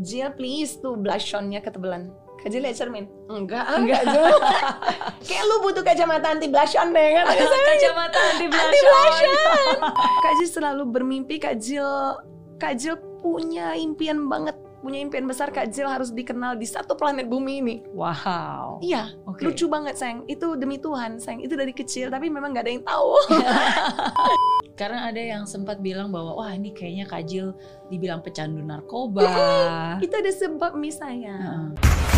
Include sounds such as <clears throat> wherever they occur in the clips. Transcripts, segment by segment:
Jill please tuh blush on-nya ketebelan. Kak Jill lihat cermin? Enggak, Enggak. Jill. <laughs> Kayak lu butuh kacamata anti blush on deh kan? Kacamata anti Anti blush blush on. <laughs> Jill selalu bermimpi Kak Jill punya impian banget punya impian besar Kak Jill harus dikenal di satu planet bumi ini. Wow. Iya, Oke. lucu banget sayang. Itu demi Tuhan sayang. Itu dari kecil tapi memang nggak ada yang tahu. <laughs> Karena ada yang sempat bilang bahwa wah ini kayaknya Kajil dibilang pecandu narkoba. <laughs> itu ada sebab mi sayang. Heeh.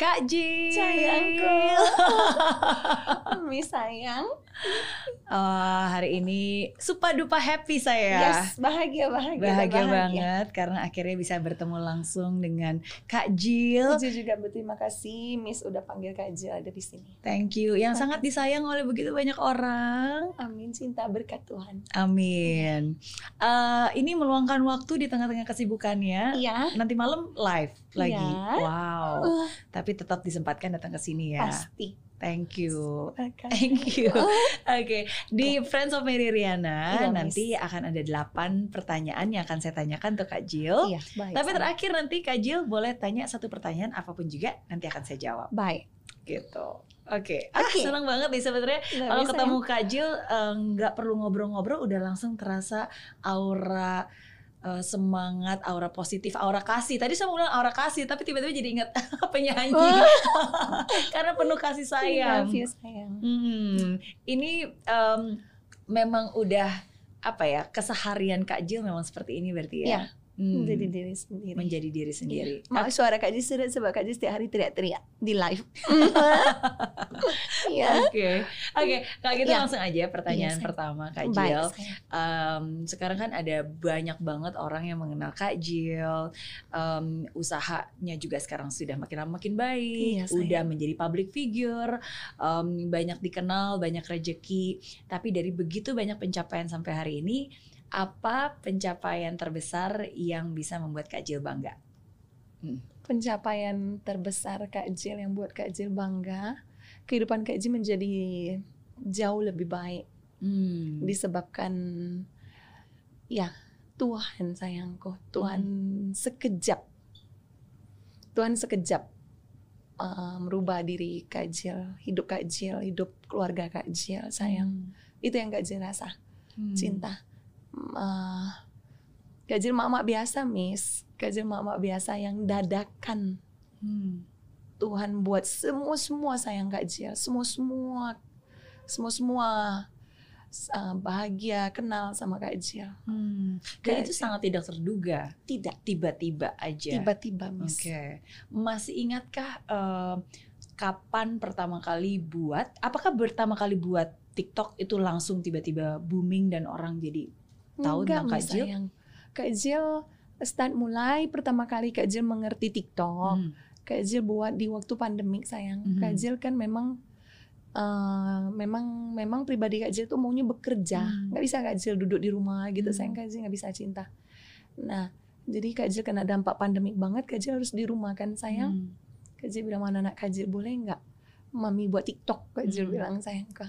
Kak Jil. Sayangku. <laughs> mi sayang. Oh, hari ini supa dupa happy saya. Yes, bahagia bahagia. Bahagia banget karena akhirnya bisa bertemu langsung dengan Kak Jil. Jill juga berterima kasih Miss udah panggil Kak Jill ada di sini. Thank you. Yang sangat disayang oleh begitu banyak orang. Amin cinta berkat Tuhan. Amin. Eh, ini meluangkan waktu di tengah-tengah kesibukannya. Iya. Nanti malam live lagi. Iya. Wow. Uh, Tapi tetap disempatkan datang ke sini ya. Pasti. Thank you. Thank you. <laughs> Oke, di Friends of Mary Riana Iya, nanti akan ada delapan pertanyaan yang akan saya tanyakan untuk Kak Jill. Iya, baik. Tapi terakhir nanti Kak Jill boleh tanya satu pertanyaan apa pun juga nanti akan saya jawab baik. gitu. Oke, ah, Oke. senang banget nih sebenarnya kalau ketemu Kak Jill eh, nggak perlu ngobrol-ngobrol udah langsung terasa aura eh, semangat, aura positif, aura kasih. Tadi saya mau bilang aura kasih, tapi tiba-tiba jadi ingat <laughs> penyanyi <laughs> karena penuh kasih ya. sayang. Love you, sayang. Hmm, ini em, memang udah apa ya keseharian Kak Jill memang seperti ini berarti ya. Iya. Hmm, Menjadi diri sendiri. menjadi diri sendiri. Iya. Suara Kak sedap sebab Kak Jill setiap hari teriak-teriak di live. <laughs> Iya. Oke, oke. Kalau gitu Iya. langsung aja pertanyaan sayang. pertama Kak Baik, Jill. Em, sekarang kan ada banyak banget orang yang mengenal Kak Jill. Em, usahanya juga sekarang sudah makin lama makin baik. Sayang. udah menjadi public figure. em, banyak dikenal, banyak rejeki. Tapi dari begitu banyak pencapaian sampai hari ini, apa pencapaian terbesar yang bisa membuat Kak Jill bangga? Pencapaian terbesar Kak Jill yang buat Kak Jill bangga, kehidupan Kak Jill menjadi jauh lebih baik Hmm. disebabkan ya Tuhan sayangku, Tuhan sekejap, Tuhan sekejap uh, merubah diri Kak Jill, hidup Kak Jill, hidup keluarga Kak Jill sayang. Itu yang Kak Jill rasa, Hmm. cinta. Uh, Kak Jill mak-mak biasa, Miss. Kak Jill mak-mak biasa yang dadakan Hmm. Tuhan buat semua semua sayang Kak Jill, semua semua semua semua uh, bahagia kenal sama Kak Jill. Hmm. Dan Kak itu sangat tidak terduga, Tidak tiba-tiba aja. tiba-tiba Miss. Oke, masih ingatkah eh, kapan pertama kali buat? Apakah pertama kali buat TikTok itu langsung tiba-tiba booming dan orang jadi Tahu Enggak, tentang Kak Jill? sayang. Kak Jill start mulai pertama kali Kak Jill mengerti TikTok. Hmm. Kak Jill buat di waktu pandemik sayang. Mhm. Kak Jill kan memang eh, memang memang pribadi Kak Jill tuh maunya bekerja. Hmm. nggak bisa Kak Jill duduk di rumah gitu Hmm. sayang. Kak Jill nggak bisa cinta. Nah, jadi Kak Jill kena dampak pandemik banget. Kak Jill harus di rumah kan sayang. Hmm. Kak Jill bilang mana anak Kak Jill boleh nggak mami buat TikTok Kak Jill Hmm. bilang sayang ke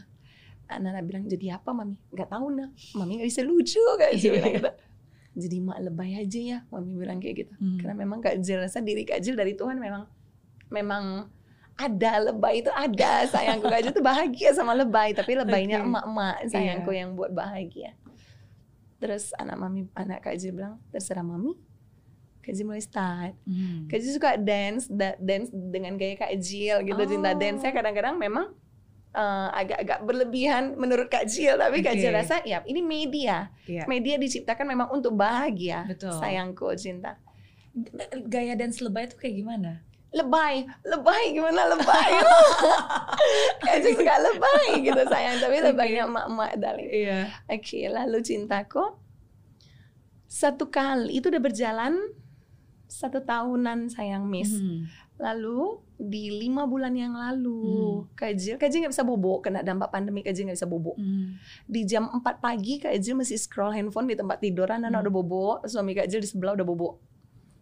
anak-anak bilang jadi apa mami nggak tahu nah mami nggak bisa lucu Jill bilang gitu jadi mak lebay aja ya mami bilang kayak gitu Hmm. karena memang Kak Jill rasa diri Kak Jill dari Tuhan memang memang ada lebay itu ada sayangku Kak Jill tuh bahagia sama lebay tapi lebaynya Oke. emak-emak sayangku Iya. yang buat bahagia terus anak mami anak Kak Jill bilang terserah mami Kak Jill mulai start Hmm. Kak Jill suka dance, da- dance dengan gaya Kak Jill gitu. Cinta Oh. dance-nya kadang-kadang memang eh, agak-agak berlebihan menurut Kak Jill. Tapi Kak Oke. Jill rasa ya ini media. Iya. Media diciptakan memang untuk bahagia. Betul. Sayangku cinta. Gaya dance lebay itu kayak gimana? Lebay, lebay gimana lebay? <laughs> Kak Jill suka lebay gitu sayang. Tapi lebaynya emak-emak darling. Iya. Oke, lalu cintaku satu kali itu udah berjalan satu tahunan sayang Miss. Hmm. Lalu di lima bulan yang lalu, Kak Jill, Kak Jill nggak bisa bobo, kena dampak pandemi Kak Jill nggak bisa bobo. Hmm. Di jam 4 pagi Kak Jill masih scroll handphone di tempat tiduran, anak Hmm. udah bobo, suami Kak Jill di sebelah udah bobo.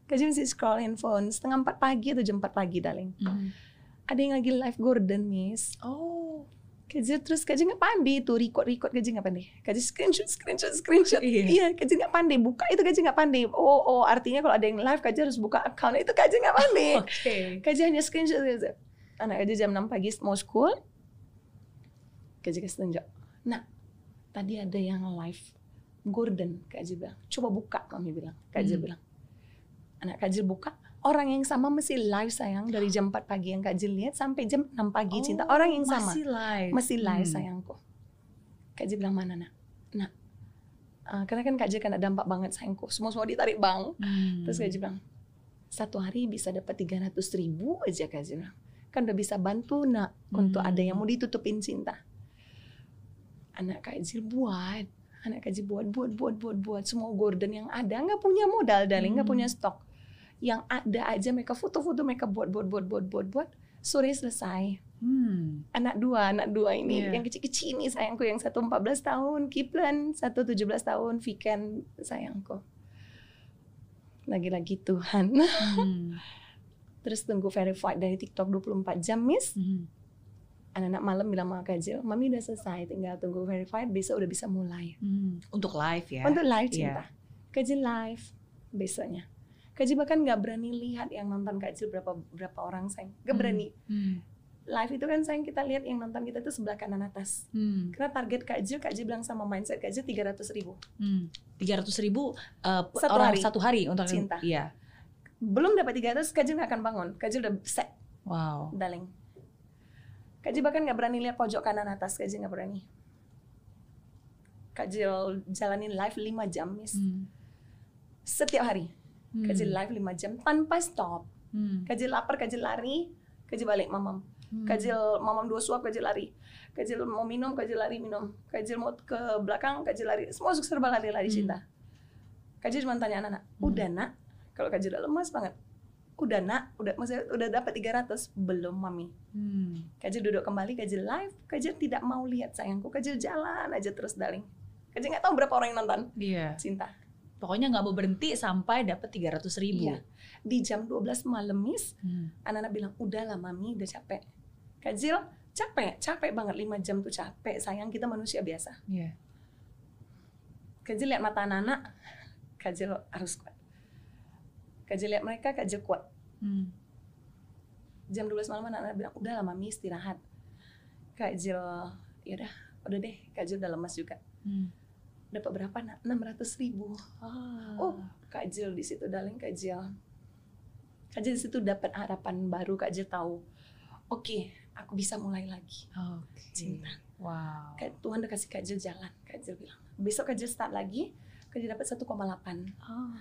Kak Jill masih scroll handphone, setengah 4 pagi atau jam 4 pagi darling. Hmm. Ada yang lagi live Gordon, Miss. Oh. Kajil terus Kajil nggak pandai tuh record record Kajil nggak pandai. Kajil screenshot screenshot screenshot. Iya. Iya, Kajil nggak pandai buka itu Kajil nggak pandai. Oh oh artinya kalau ada yang live Kajil harus buka account itu Kajil nggak pandai. Oke. Kajil hanya screenshot Kajil. Anak Kajil jam 6 pagi mau school. Kajil kasih tunjuk. Nah, tadi ada yang live Gordon Kajil bilang. Coba buka kami bilang. Kajil Hmm. bilang. Anak Kajil buka. Orang yang sama masih live sayang dari jam 4 pagi yang Kajil lihat sampai jam 6 pagi cinta. Orang yang sama Masih live. masih live Hmm. sayangku. Kak Ji bilang mana nak? Nak, eh, karena kan Kak Ji kena dampak banget sayangku. Semua semua ditarik bang. Hmm. Terus Kak Ji bilang satu hari bisa dapat 300 ribu aja Kak Ji bilang. Kan udah bisa bantu nak untuk Hmm. ada yang mau ditutupin cinta. Anak Kak Ji buat, anak Kak Ji buat, buat, buat, buat, buat. Semua Gordon yang ada nggak punya modal, darling, nggak Hmm. punya stok. Yang ada aja mereka foto-foto, mereka buat, buat, buat, buat, buat, buat. Sore selesai Hmm. anak dua, anak dua ini Iya. yang kecil-kecil ini sayangku yang satu 14 tahun Kiplan, satu 17 tahun Viken sayangku. Lagi-lagi Tuhan. Hmm. <laughs> Terus tunggu verified dari TikTok 24 jam, Miss. Hmm. Anak-anak malam bilang sama Kajil, Mami udah selesai, tinggal tunggu verified, besok udah bisa mulai. Hmm. Untuk live ya. Untuk live Iya. cinta. Kajil live besoknya. Kajil bahkan nggak berani lihat yang nonton Kajil berapa berapa orang sayang. Gak Hmm. berani. Hmm. Live itu kan sayang kita lihat yang nonton kita itu sebelah kanan atas. Hmm. Karena target Kak Jil, Kak Jil bilang sama mindset Kak Jil 300 ribu. Hmm. 300 ribu uh, Satu orang hari. satu hari untuk Cinta. Iya. Belum dapat 300, Kak Jil nggak akan bangun. Kak Jil udah set, Wow. darling. Kak Jil bahkan nggak berani lihat pojok kanan atas, Kak Jil nggak berani. Kak Jil jalanin live 5 jam, Miss. Hmm. Setiap hari. Hmm. Jil live 5 jam tanpa stop. Hmm. Jil lapar, Jil lari, Jil balik mamam. Hmm. Jil mamam dua suap, Jil lari. Jil mau minum, Jil lari minum. Jil mau ke belakang, Jil lari. Semua serba lari-lari Hmm. cinta. Jil cuma tanya anak-anak, Hmm. udah nak? Kalau Jil udah lemas banget. Udah nak, udah maksudnya udah dapat 300 belum mami. Hmm. Kak Jil duduk kembali, Jil live. Jil tidak mau lihat sayangku. Jil jalan aja terus darling. Kak Jil nggak tahu berapa orang yang nonton. Iya. Cinta. Pokoknya nggak mau berhenti sampai dapat 300 ribu. Iya. Di jam 12 malam, Miss, Hmm. anak-anak bilang, udahlah mami, udah capek. Kak Jil, capek, capek banget 5 jam tuh capek. Sayang kita manusia biasa. Iya. Kak Jil lihat mata anak-anak, Kak Jil harus kuat. Kak Jil lihat mereka, Kak Jil kuat. Hmm. Jam 12 malam anak-anak bilang, udahlah mami istirahat. Kak Jil, yaudah, udah deh, Kak Jil udah lemas juga. Hmm. Dapat berapa nak? 600 ribu. Ah. Oh, Kak Jil di situ, darling Kak Jil. Kak Jil di situ dapat harapan baru. Kak Jil tahu, oke, aku bisa mulai lagi. Oke. Cinta. Wow. Kak, Tuhan udah kasih Kak Jil jalan. Kak Jil bilang, besok Kak Jil start lagi. Kak Jil dapat 1,8. Oh.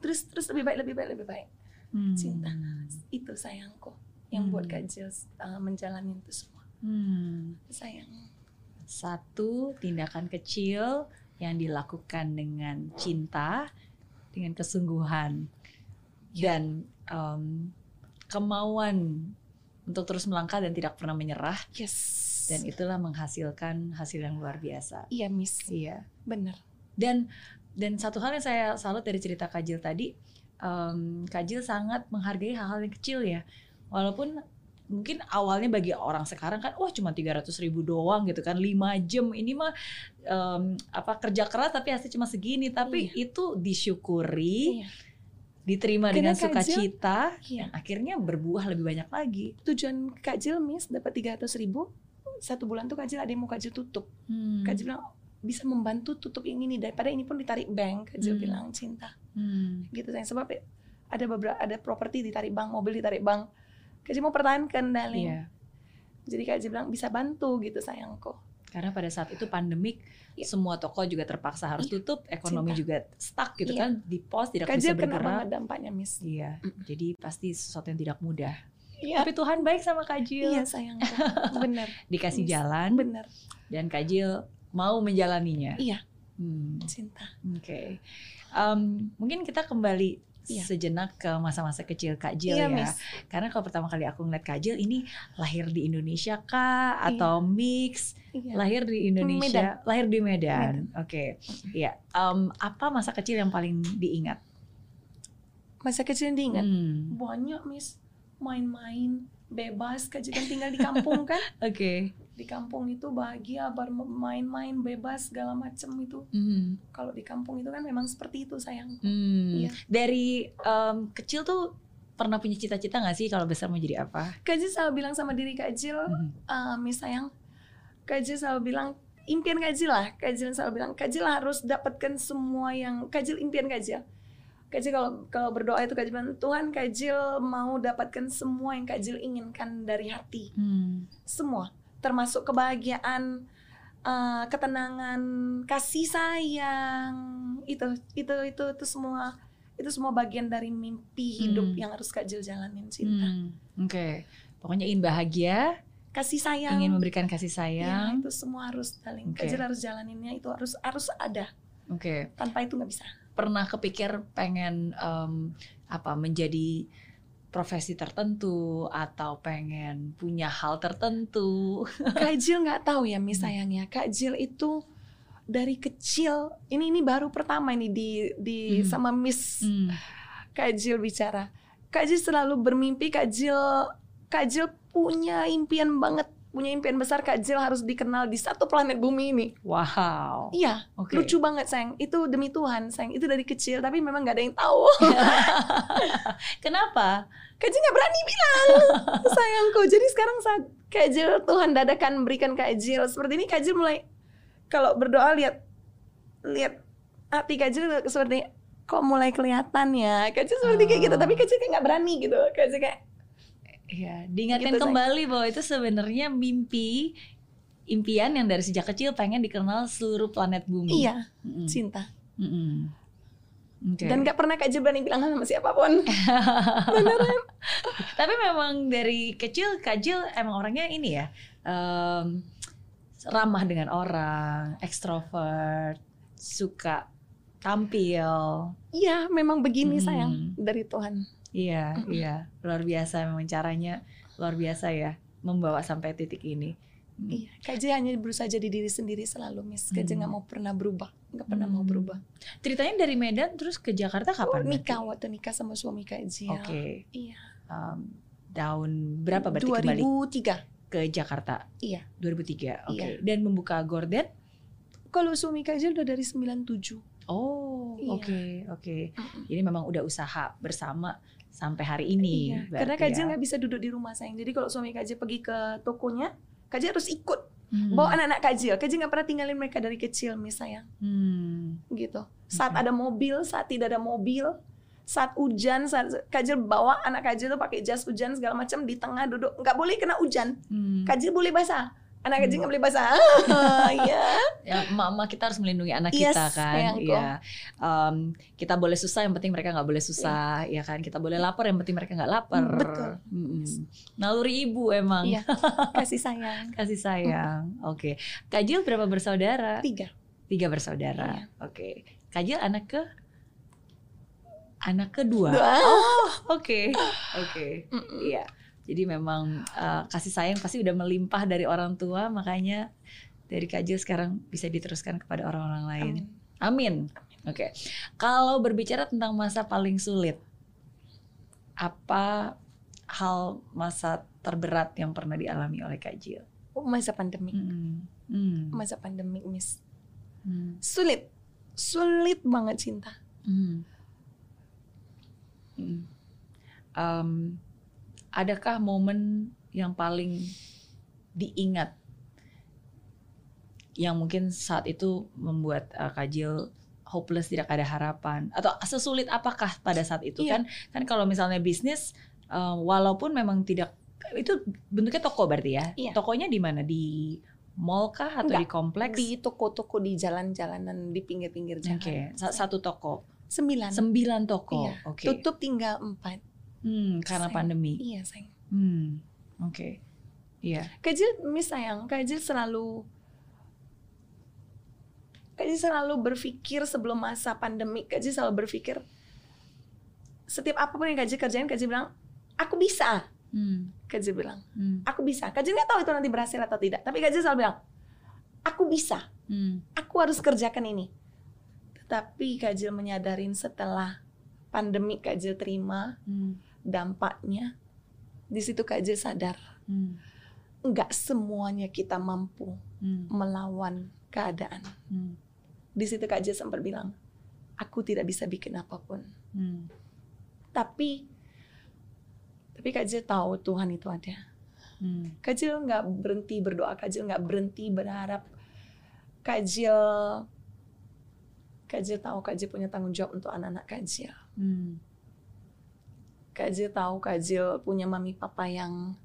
Terus terus lebih baik, lebih baik, lebih baik. Hmm. Cinta. Itu sayangku yang buat Hmm. Kak Jil uh, menjalani itu semua. Hmm. Sayang. Satu tindakan kecil yang dilakukan dengan cinta, dengan kesungguhan, dan em, kemauan untuk terus melangkah dan tidak pernah menyerah. Yes. Dan itulah menghasilkan hasil yang luar biasa. iya Miss, Iya. bener. Dan dan satu hal yang saya salut dari cerita Kajil tadi, em, Kajil sangat menghargai hal-hal yang kecil ya. Walaupun mungkin awalnya bagi orang sekarang kan, wah cuma 300 ribu doang gitu kan, 5 jam ini mah em, apa kerja keras tapi hasil cuma segini. Tapi itu disyukuri, Iya. diterima Karena dengan sukacita, Iya. dan akhirnya berbuah lebih banyak lagi. Tujuan Kak Jil Miss dapat 300 ribu. Satu bulan tuh Kak Jil ada yang mau Kak Jil tutup. Hmm. Kak Jil bilang bisa membantu tutup yang ini daripada ini pun ditarik bank. Kak Jil Hmm. bilang cinta. Hmm. Gitu sayang sebab ada beberapa ada properti ditarik bank, mobil ditarik bank. Kak mau pertahankan darling. Iya. Jadi Kak bilang bisa bantu gitu sayangku. Karena pada saat itu pandemik, Iya. semua toko juga terpaksa harus Iya. tutup, ekonomi Cinta. juga stuck gitu Iya. kan, di pos tidak Kak bisa bergerak. banget dampaknya Miss. Iya, Mm. jadi pasti sesuatu yang tidak mudah. Iya. Tapi Tuhan baik sama Kak Jil, Iya sayangku. <laughs> Bener. dikasih Yes. jalan Bener. dan Kak Jil mau menjalaninya. Iya. Hmm, Cinta. Oke, Em, mungkin kita kembali Iya. sejenak ke masa-masa kecil Kak Jil Iya ya. Miss. Karena kalau pertama kali aku ngeliat Kak Jil ini lahir di Indonesia kah atau mix? Iya. Lahir di Indonesia, lahir di Medan. Oke, ya. Em, apa masa kecil yang paling diingat? Masa kecil yang diingat. Hmm, Banyak Miss. Main-main. Bebas. Kak Jil kan tinggal di kampung kan. <laughs> Oke. Di kampung itu bahagia bermain-main bebas segala macam itu Hmm. kalau di kampung itu kan memang seperti itu sayang Hmm. Iya. Dari em, kecil tuh pernah punya cita-cita nggak sih kalau besar mau jadi apa? Kak Jil selalu bilang sama diri Kak Jil Hmm. eh, Miss sayang Kak Jil selalu bilang impian Kak Jil lah Kak Jil selalu bilang Kak Jil harus dapatkan semua yang Kak Jil impian Kak Jil Kak Jil kalau kalau berdoa itu Kak Jil bilang Tuhan Kak Jil mau dapatkan semua yang Kak Jil inginkan dari hati Hmm. semua termasuk kebahagiaan eh, ketenangan kasih sayang itu itu itu itu semua itu semua bagian dari mimpi hidup Hmm. yang harus Kak Jil jalanin cinta Hmm. Oke. Pokoknya ingin bahagia, kasih sayang ingin memberikan kasih Ya, sayang. itu semua harus saling Oke. Kak Jil harus jalaninnya itu harus harus ada Oke. tanpa itu nggak bisa Pernah kepikir pengen em, apa menjadi profesi tertentu atau pengen punya hal tertentu? <laughs> Kak Jil nggak tahu ya Miss Hmm. sayangnya Kak Jil itu dari kecil ini ini baru pertama ini di di Hmm. sama Miss Hmm. Kak Jil bicara. Kak Jil selalu bermimpi Kak Jil Kak Jil punya impian banget, punya impian besar Kak Jil harus dikenal di satu planet bumi ini. Wow. Iya, Oke. lucu banget sayang. Itu demi Tuhan sayang. Itu dari kecil tapi memang nggak ada yang tahu. <laughs> Kenapa? Kak Jil nggak berani bilang <laughs> sayangku. Jadi sekarang saat Kak Jil Tuhan dadakan berikan Kak Jil seperti ini Kak Jil mulai kalau berdoa lihat lihat hati Kak Jil seperti kok mulai kelihatan ya Kak Jil seperti kayak gitu Oh. tapi Kak Jil kayak nggak berani gitu Kak Jil kayak Ya, diingatkan Gitu, kembali bahwa itu sebenarnya mimpi impian yang dari sejak kecil pengen dikenal seluruh planet bumi. iya Mm-mm. cinta Mm-mm. Oke. dan nggak pernah Kak Jil berani bilang sama siapa pun <laughs> beneran Tapi memang dari kecil Kak Jill emang orangnya ini ya em, ramah dengan orang, ekstrovert, suka tampil. iya memang begini Hmm. sayang dari Tuhan Iya, <laughs> iya, luar biasa memang caranya luar biasa ya membawa sampai titik ini. Mm. iya Kak Jil hanya berusaha jadi diri sendiri selalu Miss Kak Jil Hmm. nggak mau pernah berubah nggak pernah mau Hmm. berubah Ceritanya dari Medan terus ke Jakarta Oh, kapan? nikah berarti? waktu nikah sama suami Kak Jil Oke. iya Em, tahun berapa berarti kembali 2003 ke Jakarta? Iya. 2003. Oke. Iya. Dan membuka gorden? kalau suami Kak Jil udah dari 97 Oh, Iya. oke, oke. Mm-mm. Jadi memang udah usaha bersama sampai hari ini. Iya, berarti karena Kak Jil ya. nggak bisa duduk di rumah sayang. Jadi kalau suami Kak Jil pergi ke tokonya, Kak Jil harus ikut. Hmm. Bawa anak-anak Kak Jil. Kak Jil nggak pernah tinggalin mereka dari kecil, mis sayang. Hmm. Gitu. Saat Oke. ada mobil, saat tidak ada mobil, saat hujan, saat Kak Jil bawa anak Kak Jil tuh pakai jas hujan segala macam di tengah duduk. Nggak boleh kena hujan. Hmm. Kak Jil boleh basah. Anak Hmm. nggak boleh basah. <laughs> Iya. Ya, emak-emak kita harus melindungi anak Yes, kita kan. sayangku. Iya. Em, kita boleh susah, yang penting mereka nggak boleh susah, ya kan. Kita boleh lapar, yang penting mereka nggak lapar. Iya. Betul. Mm-mm. Naluri ibu emang. Iya. <laughs> Kasih sayang. Kasih sayang. Oke. Kajil berapa bersaudara? Tiga. Tiga bersaudara. Iya. Oke. Kajil anak ke? Anak kedua. Dua. Oh, oke. Oke. <laughs> Mm-mm. Iya. Jadi memang eh, kasih sayang pasti udah melimpah dari orang tua, makanya dari Kajil sekarang bisa diteruskan kepada orang-orang lain. Amin. Amin. Oke. Kalau berbicara tentang masa paling sulit, apa hal masa terberat yang pernah dialami oleh Kajil? Oh, masa pandemi. Hmm. Hmm. Masa pandemi, Miss. Hmm. Sulit. Sulit banget cinta. Hmm. Hmm. Em, adakah momen yang paling diingat yang mungkin saat itu membuat uh, Kajil hopeless tidak ada harapan atau sesulit apakah pada saat itu Iya. kan kan kalau misalnya bisnis uh, walaupun memang tidak itu bentuknya toko berarti ya Iya. tokonya di mana di mall kah atau Enggak, di kompleks Di toko-toko di jalan-jalanan di pinggir-pinggir jalan. Oke, sa- satu toko Sembilan. sembilan toko Iya. oke Tutup tinggal empat. Hmm, karena Sayang. pandemi. Iya sayang. Hmm, oke. Iya. Kajil, Miss sayang, Kajil selalu Kajil selalu berpikir sebelum masa pandemi, Kajil selalu berpikir setiap apa pun yang Kajil kerjain, Kajil bilang, aku bisa. Hmm, Kajil bilang, hmm, aku bisa. Kajil nggak tahu itu nanti berhasil atau tidak, tapi Kajil selalu bilang, aku bisa. hmm, aku harus kerjakan ini. Tetapi Kajil menyadarin setelah pandemi Kajil terima hmm, dampaknya, di situ Kajil sadar hmm, nggak semuanya kita mampu Hmm. melawan keadaan. Hmm. Di situ Kak sempat bilang, aku tidak bisa bikin apa pun. Hmm. Tapi tapi Kak tahu Tuhan itu ada. Hmm. Kak nggak berhenti berdoa, Kak nggak berhenti berharap. Kak Jil Kak Jil tahu Kak punya tanggung jawab untuk anak-anak Kak. Hmm. Kak Jil tahu Kak Jil punya mami papa yang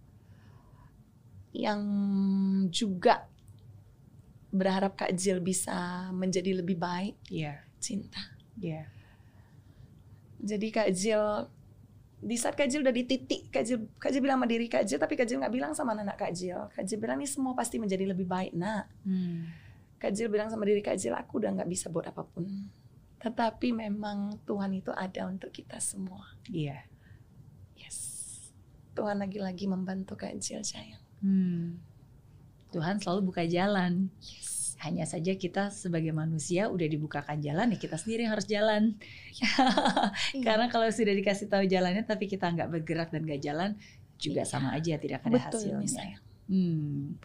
yang juga berharap Kak Jil bisa menjadi lebih baik Iya. cinta. Iya. Jadi Kak Jil di saat Kak Jil udah di titik Kak Jil, Kak Jil bilang sama diri Kak Jil tapi Kak Jil nggak bilang sama anak Kak Jil. Kak Jil bilang ini semua pasti menjadi lebih baik nak. Hmm. Kak Jil bilang sama diri Kak Jil aku udah nggak bisa buat apa pun. Tetapi memang Tuhan itu ada untuk kita semua. Iya. Yes. Tuhan lagi-lagi membantu Jil sayang. Hmm. Tuhan selalu buka jalan. Yes. Hanya saja kita sebagai manusia udah dibukakan jalan ya kita sendiri yang harus jalan. <laughs> Karena kalau sudah dikasih tahu jalannya tapi kita nggak bergerak dan nggak jalan juga Iya. sama aja tidak ada betul hasilnya. sayang. Hmm.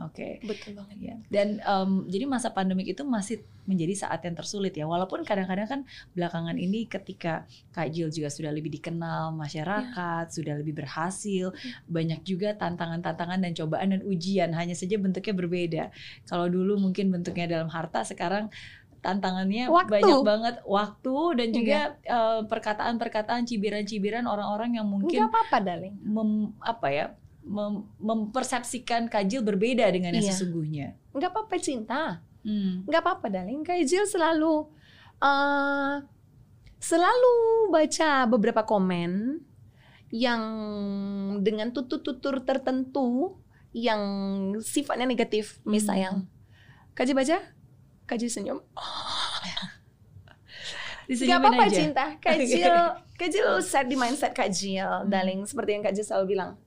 Oke. Betul banget. Ya. Dan em, jadi masa pandemik itu masih menjadi saat yang tersulit ya. Walaupun kadang-kadang kan belakangan ini ketika Kak Jill juga sudah lebih dikenal masyarakat, sudah lebih berhasil, banyak juga tantangan-tantangan dan cobaan dan ujian. Hanya saja bentuknya berbeda. Kalau dulu mungkin bentuknya dalam harta, sekarang tantangannya Waktu. banyak banget waktu dan Iya. juga eh, perkataan-perkataan cibiran-cibiran orang-orang yang mungkin apa-apa darling. mem, apa ya mem- mempersepsikan Kajil berbeda dengan yang Iya. sesungguhnya. Nggak apa-apa cinta. Hmm. apa-apa darling Kak Jil selalu eh, selalu baca beberapa komen yang dengan tutur-tutur tertentu yang sifatnya negatif Hmm. sayang Kak Jil baca Kak Jil senyum <laughs> Gak apa-apa cinta Kak <laughs> Oke. Jil Kak Jil set di mindset Kak Jil Hmm. darling seperti yang Kak Jil selalu bilang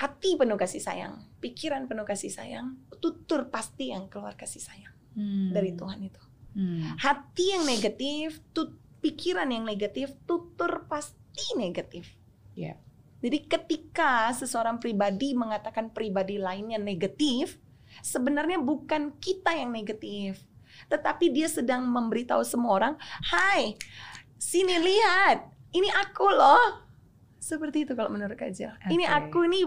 hati penuh kasih sayang pikiran penuh kasih sayang tutur pasti yang keluar kasih sayang Hmm. dari Tuhan itu Hmm. hati yang negatif tut pikiran yang negatif tutur pasti negatif Ya. jadi ketika seseorang pribadi mengatakan pribadi lainnya negatif sebenarnya bukan kita yang negatif tetapi dia sedang memberitahu semua orang hai sini lihat ini aku loh seperti itu kalau menurut Kak Jel. Ini aku ini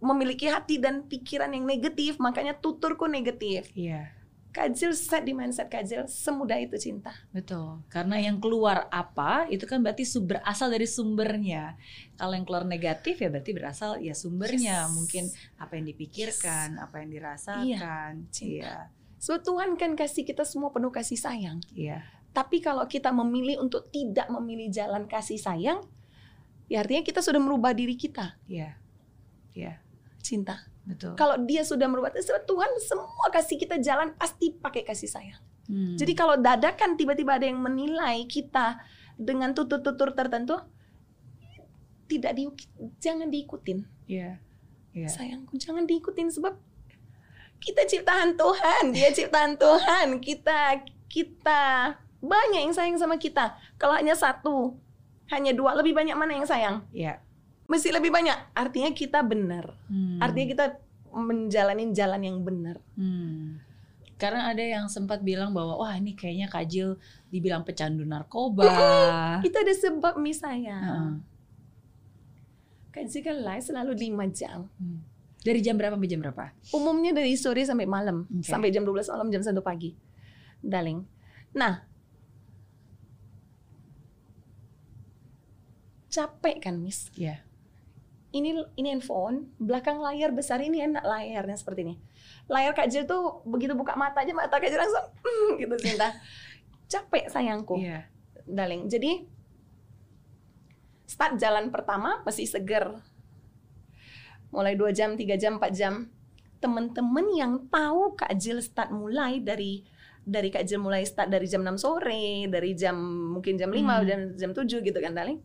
memiliki hati dan pikiran yang negatif, makanya tuturku negatif. Iya, Kajil set di mindset Kajil semudah itu cinta. betul. Karena yang keluar apa itu kan berarti sub- berasal dari sumbernya. Kalau yang keluar negatif ya berarti berasal ya sumbernya. Yes. Mungkin apa yang dipikirkan, apa yang dirasakan. cinta. Iya, So Tuhan kan kasih kita semua penuh kasih sayang. iya. Tapi kalau kita memilih untuk tidak memilih jalan kasih sayang, ya artinya kita sudah merubah diri kita, Iya. Iya, cinta. betul. Kalau dia sudah merubah, so Tuhan semua kasih kita jalan pasti pakai kasih sayang. Hmm. Jadi kalau dadakan tiba-tiba ada yang menilai kita dengan tutur-tutur tertentu, tidak di, jangan diikutin. Iya. Iya. Sayangku, jangan diikutin sebab kita ciptaan Tuhan, dia ciptaan Tuhan. Kita kita banyak yang sayang sama kita. Kalau hanya satu, hanya dua, lebih banyak mana yang sayang? Iya. Mesti lebih banyak. Artinya kita benar. Hmm. Artinya kita menjalani jalan yang benar. Hmm. Karena ada yang sempat bilang bahwa wah ini kayaknya Kajil dibilang pecandu narkoba. <laughs> Itu ada sebab misalnya. Heeh. Kan jika live selalu 5 jam. Hmm. Dari jam berapa sampai jam berapa? Umumnya dari sore sampai malam. Oke. Sampai jam 12 malam, jam 1 pagi. Darling. Nah. Capek kan, Miss? Iya. Ini ini handphone, belakang layar besar ini enak layarnya seperti ini. Layar Kak Jil tuh begitu buka mata aja mata Kak Jil langsung "Hmm," gitu cinta. Capek sayangku. Iya. darling. Jadi start jalan pertama masih seger. Mulai 2 jam, 3 jam, 4 jam. Teman-teman yang tahu Kak Jil start mulai dari dari Kak Jil mulai start dari jam 6 sore, dari jam mungkin jam 5 Hmm. dan jam 7 gitu kan darling.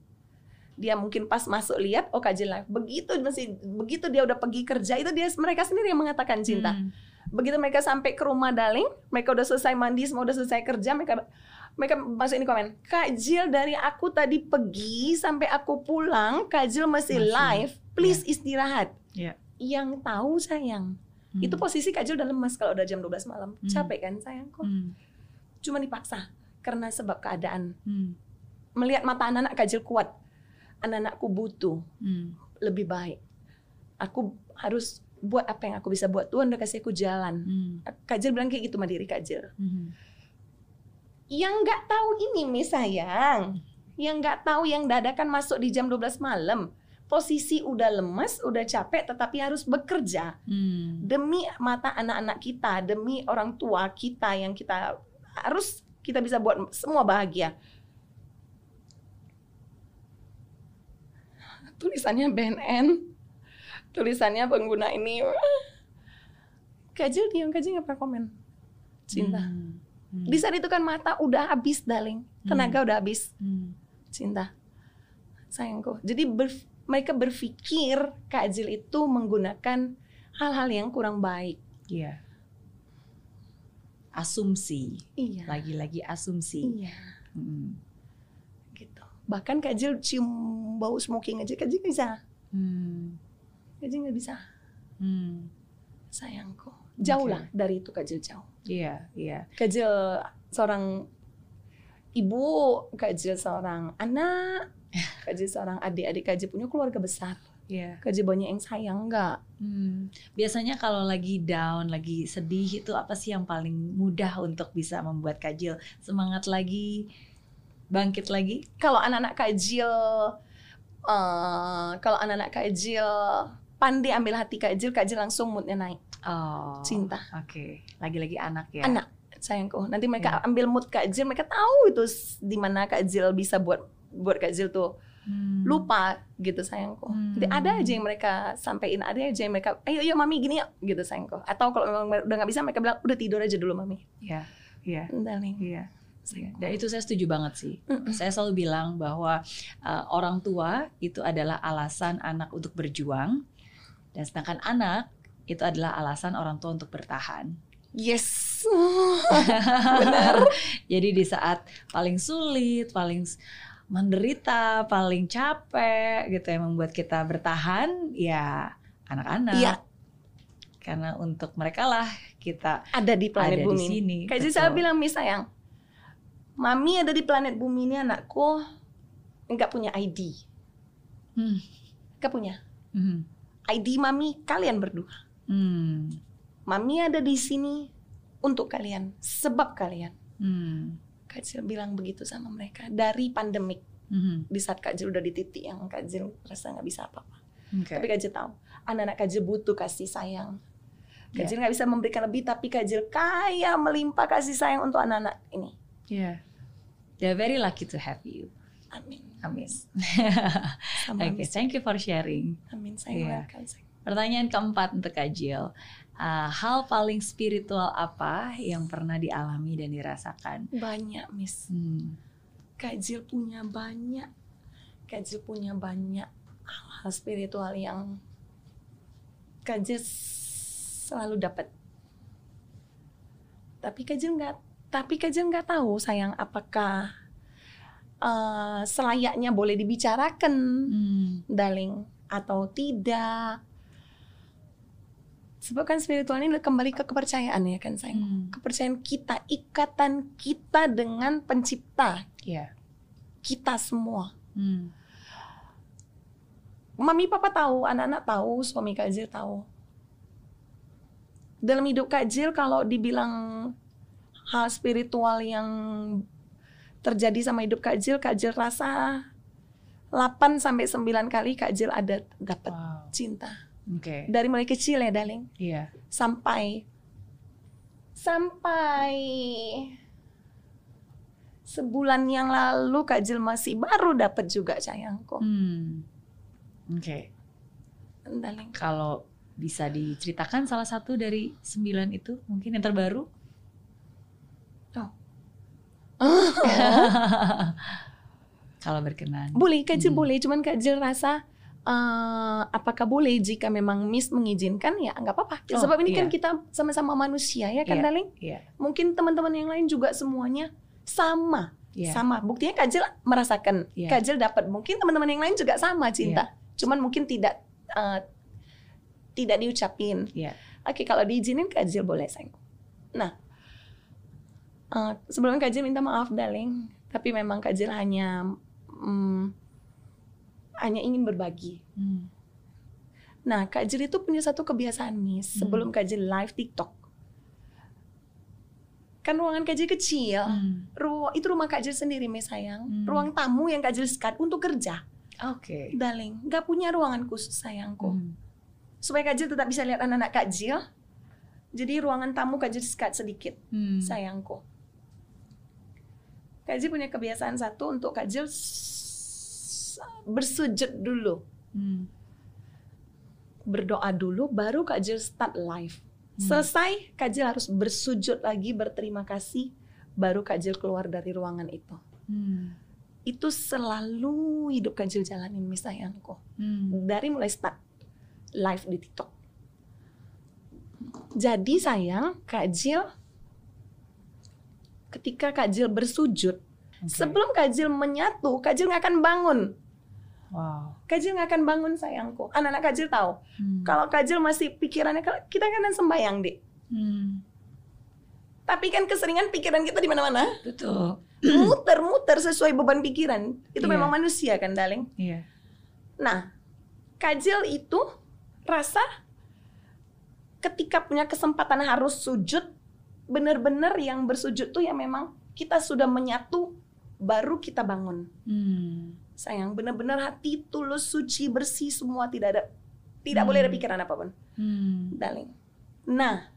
Dia mungkin pas masuk lihat oh Jil live. Begitu masih begitu dia udah pergi kerja itu dia mereka sendiri yang mengatakan cinta. Hmm. Begitu mereka sampai ke rumah darling, mereka udah selesai mandi, semua udah selesai kerja, mereka mereka masuk ini komen, Kak Jill dari aku tadi pergi sampai aku pulang, Kak Jill masih, Masih. live, please istirahat. Iya. Yang tahu sayang, Hmm. itu posisi Kak Jill udah lemas kalau udah jam 12 malam. Hmm. Capek kan sayangku? Hmm. Cuma dipaksa karena sebab keadaan. Hmm. Melihat mata anak-anak Kak Jill kuat. Anak-anakku butuh Hmm. lebih baik. Aku harus buat apa yang aku bisa buat. Tuhan udah kasih aku jalan. Hmm. Kak Jill bilang kayak gitu sama diri Kak Jill. Hmm. Yang nggak tahu ini mi sayang. Yang nggak tahu yang dadakan masuk di jam 12 malam. Posisi udah lemes, udah capek, tetapi harus bekerja. Hmm. Demi mata anak-anak kita, demi orang tua kita yang kita harus kita bisa buat semua bahagia. Tulisannya BNN, tulisannya pengguna ini. Kajil diam, Kajil nggak pernah komen. Cinta. Hmm. Hmm. Di saat itu kan mata udah habis, darling. Tenaga udah habis. Hmm. Cinta. Sayangku. Jadi ber- mereka berpikir Kak Jil itu menggunakan hal-hal yang kurang baik. Iya. Asumsi, Iya. lagi-lagi asumsi. Iya. Hmm. Gitu. Bahkan Kak Jil cium bau smoking aja Kak Jil nggak bisa. Hmm. Kak Jil nggak bisa. Hmm. Sayangku. Jauh Oke. lah dari itu Kak Jil jauh. Iya, iya. Kak Jil seorang ibu, Kak Jil seorang anak, <laughs> Kak Jil seorang adik-adik Kak Jil punya keluarga besar. Iya. Kak Jil banyak yang sayang nggak? Hmm. Biasanya kalau lagi down, lagi sedih itu apa sih yang paling mudah untuk bisa membuat Kajil semangat lagi, bangkit lagi? kalau anak-anak kajil eh kalau anak-anak kajil pandai ambil hati kajil kajil langsung moodnya naik Oh. Cinta. Oke, lagi-lagi anak ya. anak sayangku nanti mereka Ya. ambil mood kajil mereka tahu itu di mana kajil bisa buat buat kajil tuh Hmm. lupa gitu sayangku Hmm. Jadi ada aja yang mereka sampein ada aja yang mereka ayo ayo mami gini yuk gitu sayangku atau kalau memang udah nggak bisa mereka bilang udah tidur aja dulu mami Iya, iya, darling iya. sayangku. Dan itu saya setuju banget sih. Saya selalu bilang bahwa uh, orang tua itu adalah alasan anak untuk berjuang, dan sedangkan anak itu adalah alasan orang tua untuk bertahan. yes <laughs> Benar. Jadi di saat paling sulit, paling menderita, paling capek gitu yang membuat kita bertahan, ya anak-anak. Iya. Karena untuk mereka lah kita ada di planet ada di bumi ini. sini. Kayak Betul. saya bilang mi sayang, mami ada di planet bumi ini anakku nggak punya ID, Hmm. nggak punya Hmm. ID mami kalian berdua. Hmm. Mami ada di sini untuk kalian, sebab kalian. Hmm. Kak Jil bilang begitu sama mereka dari pandemik Hmm. di saat Kak Jil udah di titik yang Kak Jil rasa nggak bisa apa-apa. Oke. Tapi Kak Jil tahu anak-anak Kak Jil butuh kasih sayang. Kak Ya. Jil nggak bisa memberikan lebih, tapi Kak Jil kaya melimpah kasih sayang untuk anak-anak ini. Yeah. They're very lucky to have you. Amin. Amin. Oke, thank you for sharing. Amin. Saya Iya. welcome. Pertanyaan keempat untuk Kak Jill. Uh, hal paling spiritual apa yang pernah dialami dan dirasakan? Banyak, Miss. Hmm. Kak Jil punya banyak. Kak Jil punya banyak hal spiritual yang Kak Jil selalu dapat. Tapi Kak Jil nggak, tapi Kak Jil nggak tahu sayang apakah eh, selayaknya boleh dibicarakan, Hmm. darling, atau tidak. Sebab kan spiritual ini kembali ke kepercayaan ya kan sayang. Hmm. Kepercayaan kita, ikatan kita dengan pencipta Iya. kita semua. Hmm. Mami papa tahu, anak-anak tahu, suami Kak Jil tahu. Dalam hidup Kak Jil kalau dibilang hal spiritual yang terjadi sama hidup Kak Jil, Kak Jil rasa 8 sampai 9 kali Kak Jil ada dapat Wow. cinta. Oke. Dari mulai kecil ya, darling, Iya. sampai sampai sebulan yang lalu Kak Jil masih baru dapat juga sayangku. Hmm. Oke. Darling. Kalau bisa diceritakan salah satu dari sembilan itu mungkin yang terbaru? <laughs> Kalau berkenan. Boleh, Kak Jil Hmm. boleh. Cuman Kak Jil rasa eh, apakah boleh jika memang Miss mengizinkan ya nggak apa-apa. Ya, Oh, Sebab ini kan iya. kita sama-sama manusia ya kan, Iya. darling. Iya. Mungkin teman-teman yang lain juga semuanya sama, Iya. sama. Buktinya Kajil merasakan, Iya. Kajil dapat. Mungkin teman-teman yang lain juga sama cinta. Cuman mungkin tidak eh, tidak diucapin. Iya. Oke, kalau diizinin Kajil boleh sayang. Nah, eh, sebelumnya Kajil minta maaf, darling. Tapi memang Kajil hanya mm, hanya ingin berbagi. Hmm. Nah, Kak Jil itu punya satu kebiasaan nih sebelum Kak Jil live TikTok. Kan ruangan Kak Jil kecil. Hmm. Ru- itu rumah Kak Jil sendiri, Mes sayang. Hmm. Ruang tamu yang Kak Jil sekat untuk kerja. Oke. Darling, gak punya ruangan khusus sayangku. Hmm. Supaya Kak Jil tetap bisa lihat anak-anak Kak Jil. Jadi ruangan tamu Kak Jil sekat sedikit, Hmm. sayangku. Kak Jil punya kebiasaan satu untuk Kak Jil s- bersujud dulu. Hmm. berdoa dulu baru Kak Jil start live. Hmm. Selesai Kak Jil harus bersujud lagi berterima kasih baru Kak Jil keluar dari ruangan itu. Hmm. Itu selalu hidup Kak Jil jalanin mis sayangku. Hmm. Dari mulai start live di TikTok. Jadi sayang Kak Jil ketika Kak Jil bersujud Oke. sebelum Kak Jil menyatu Kak Jil nggak akan bangun. Wow. Kak Jil nggak akan bangun sayangku. Anak-anak Kak Jil tahu Hmm. Kalau Kajil masih pikirannya kita kan sembayang, Dik. Hmm. Tapi kan keseringan pikiran kita di mana-mana. Betul. <clears throat> Muter-muter sesuai beban pikiran. Itu Iya. memang manusia kan, Darling. Iya. Nah, Kajil itu rasa ketika punya kesempatan harus sujud, benar-benar yang bersujud tuh ya memang kita sudah menyatu baru kita bangun. Hmm. Sayang, benar-benar hati tulus, suci, bersih semua tidak ada tidak Hmm. boleh ada pikiran apa pun, Hmm. darling. Nah,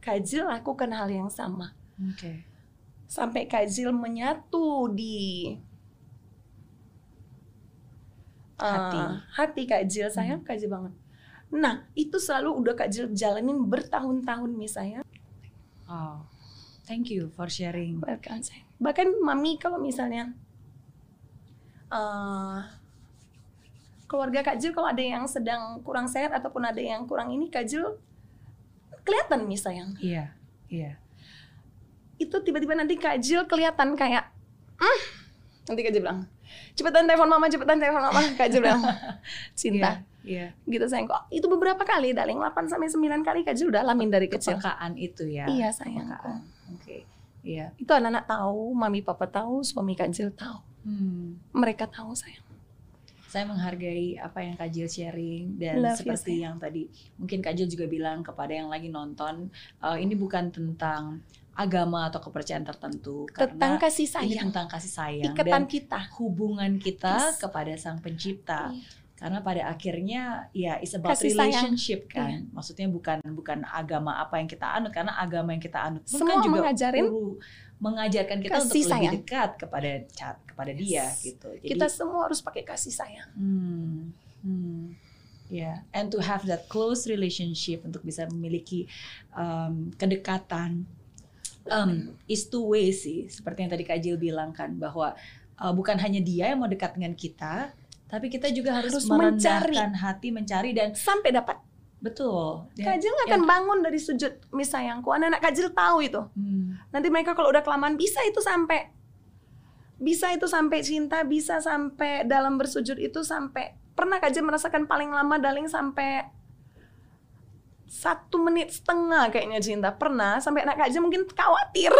Kajil lakukan hal yang sama. Oke. Sampai Kajil menyatu di uh, Hati. hati Kajil sayang, Kajil banget. Nah, itu selalu udah Kajil jalanin bertahun-tahun nih Wow. Thank you for sharing. Bahkan sayang. Bahkan mami kalau misalnya uh, keluarga Kak Jil kalau ada yang sedang kurang sehat ataupun ada yang kurang ini Kak Jil kelihatan nih sayang. Iya. Iya. Itu tiba-tiba nanti Kak Jil kelihatan kayak "Hmm." nanti Kak Jil bilang cepetan telepon mama cepetan telepon mama Kak Jil bilang <laughs> cinta Iya. gitu sayang kok itu beberapa kali darling 8 sampai 9 kali Kak Jil udah alamin dari kecil Kepekaan itu ya. iya sayang. Oke. Iya. itu anak-anak tahu mami papa tahu suami Kak tahu Hmm. mereka tahu sayang Saya menghargai apa yang Kak Jill sharing dan Love you, seperti yang tadi mungkin Kak Jill juga bilang kepada yang lagi nonton, eh, ini bukan tentang agama atau kepercayaan tertentu tentang karena kasih ini sayang tentang kasih sayang ikatan dan kita hubungan kita Yes. kepada Sang Pencipta. Iya. Karena pada akhirnya ya it's about Kasih sayang. Iya. relationship kan. Maksudnya bukan bukan agama apa yang kita anut karena agama yang kita anut pun Semua kan juga mengajarin perlu mengajarkan kita untuk kasih lebih sayang. dekat kepada kepada dia Yes. gitu. Jadi kita semua harus pakai kasih sayang Hmm. Hmm. Ya, and to have that close relationship untuk bisa memiliki um, kedekatan um, is two way sih, seperti yang tadi Kak Jill bilang kan bahwa uh, bukan hanya dia yang mau dekat dengan kita, tapi kita juga harus, Harus merendahkan hati, mencari dan sampai dapat. Betul. Ya, Kajil akan bangun dari sujud mis sayangku anak-anak Kajil tahu itu. Hmm, nanti mereka kalau udah kelamaan bisa itu sampai bisa itu sampai cinta bisa sampai dalam bersujud itu sampai pernah Kajil merasakan paling lama daling sampai satu menit setengah kayaknya cinta. Pernah sampai anak Kajil mungkin khawatir.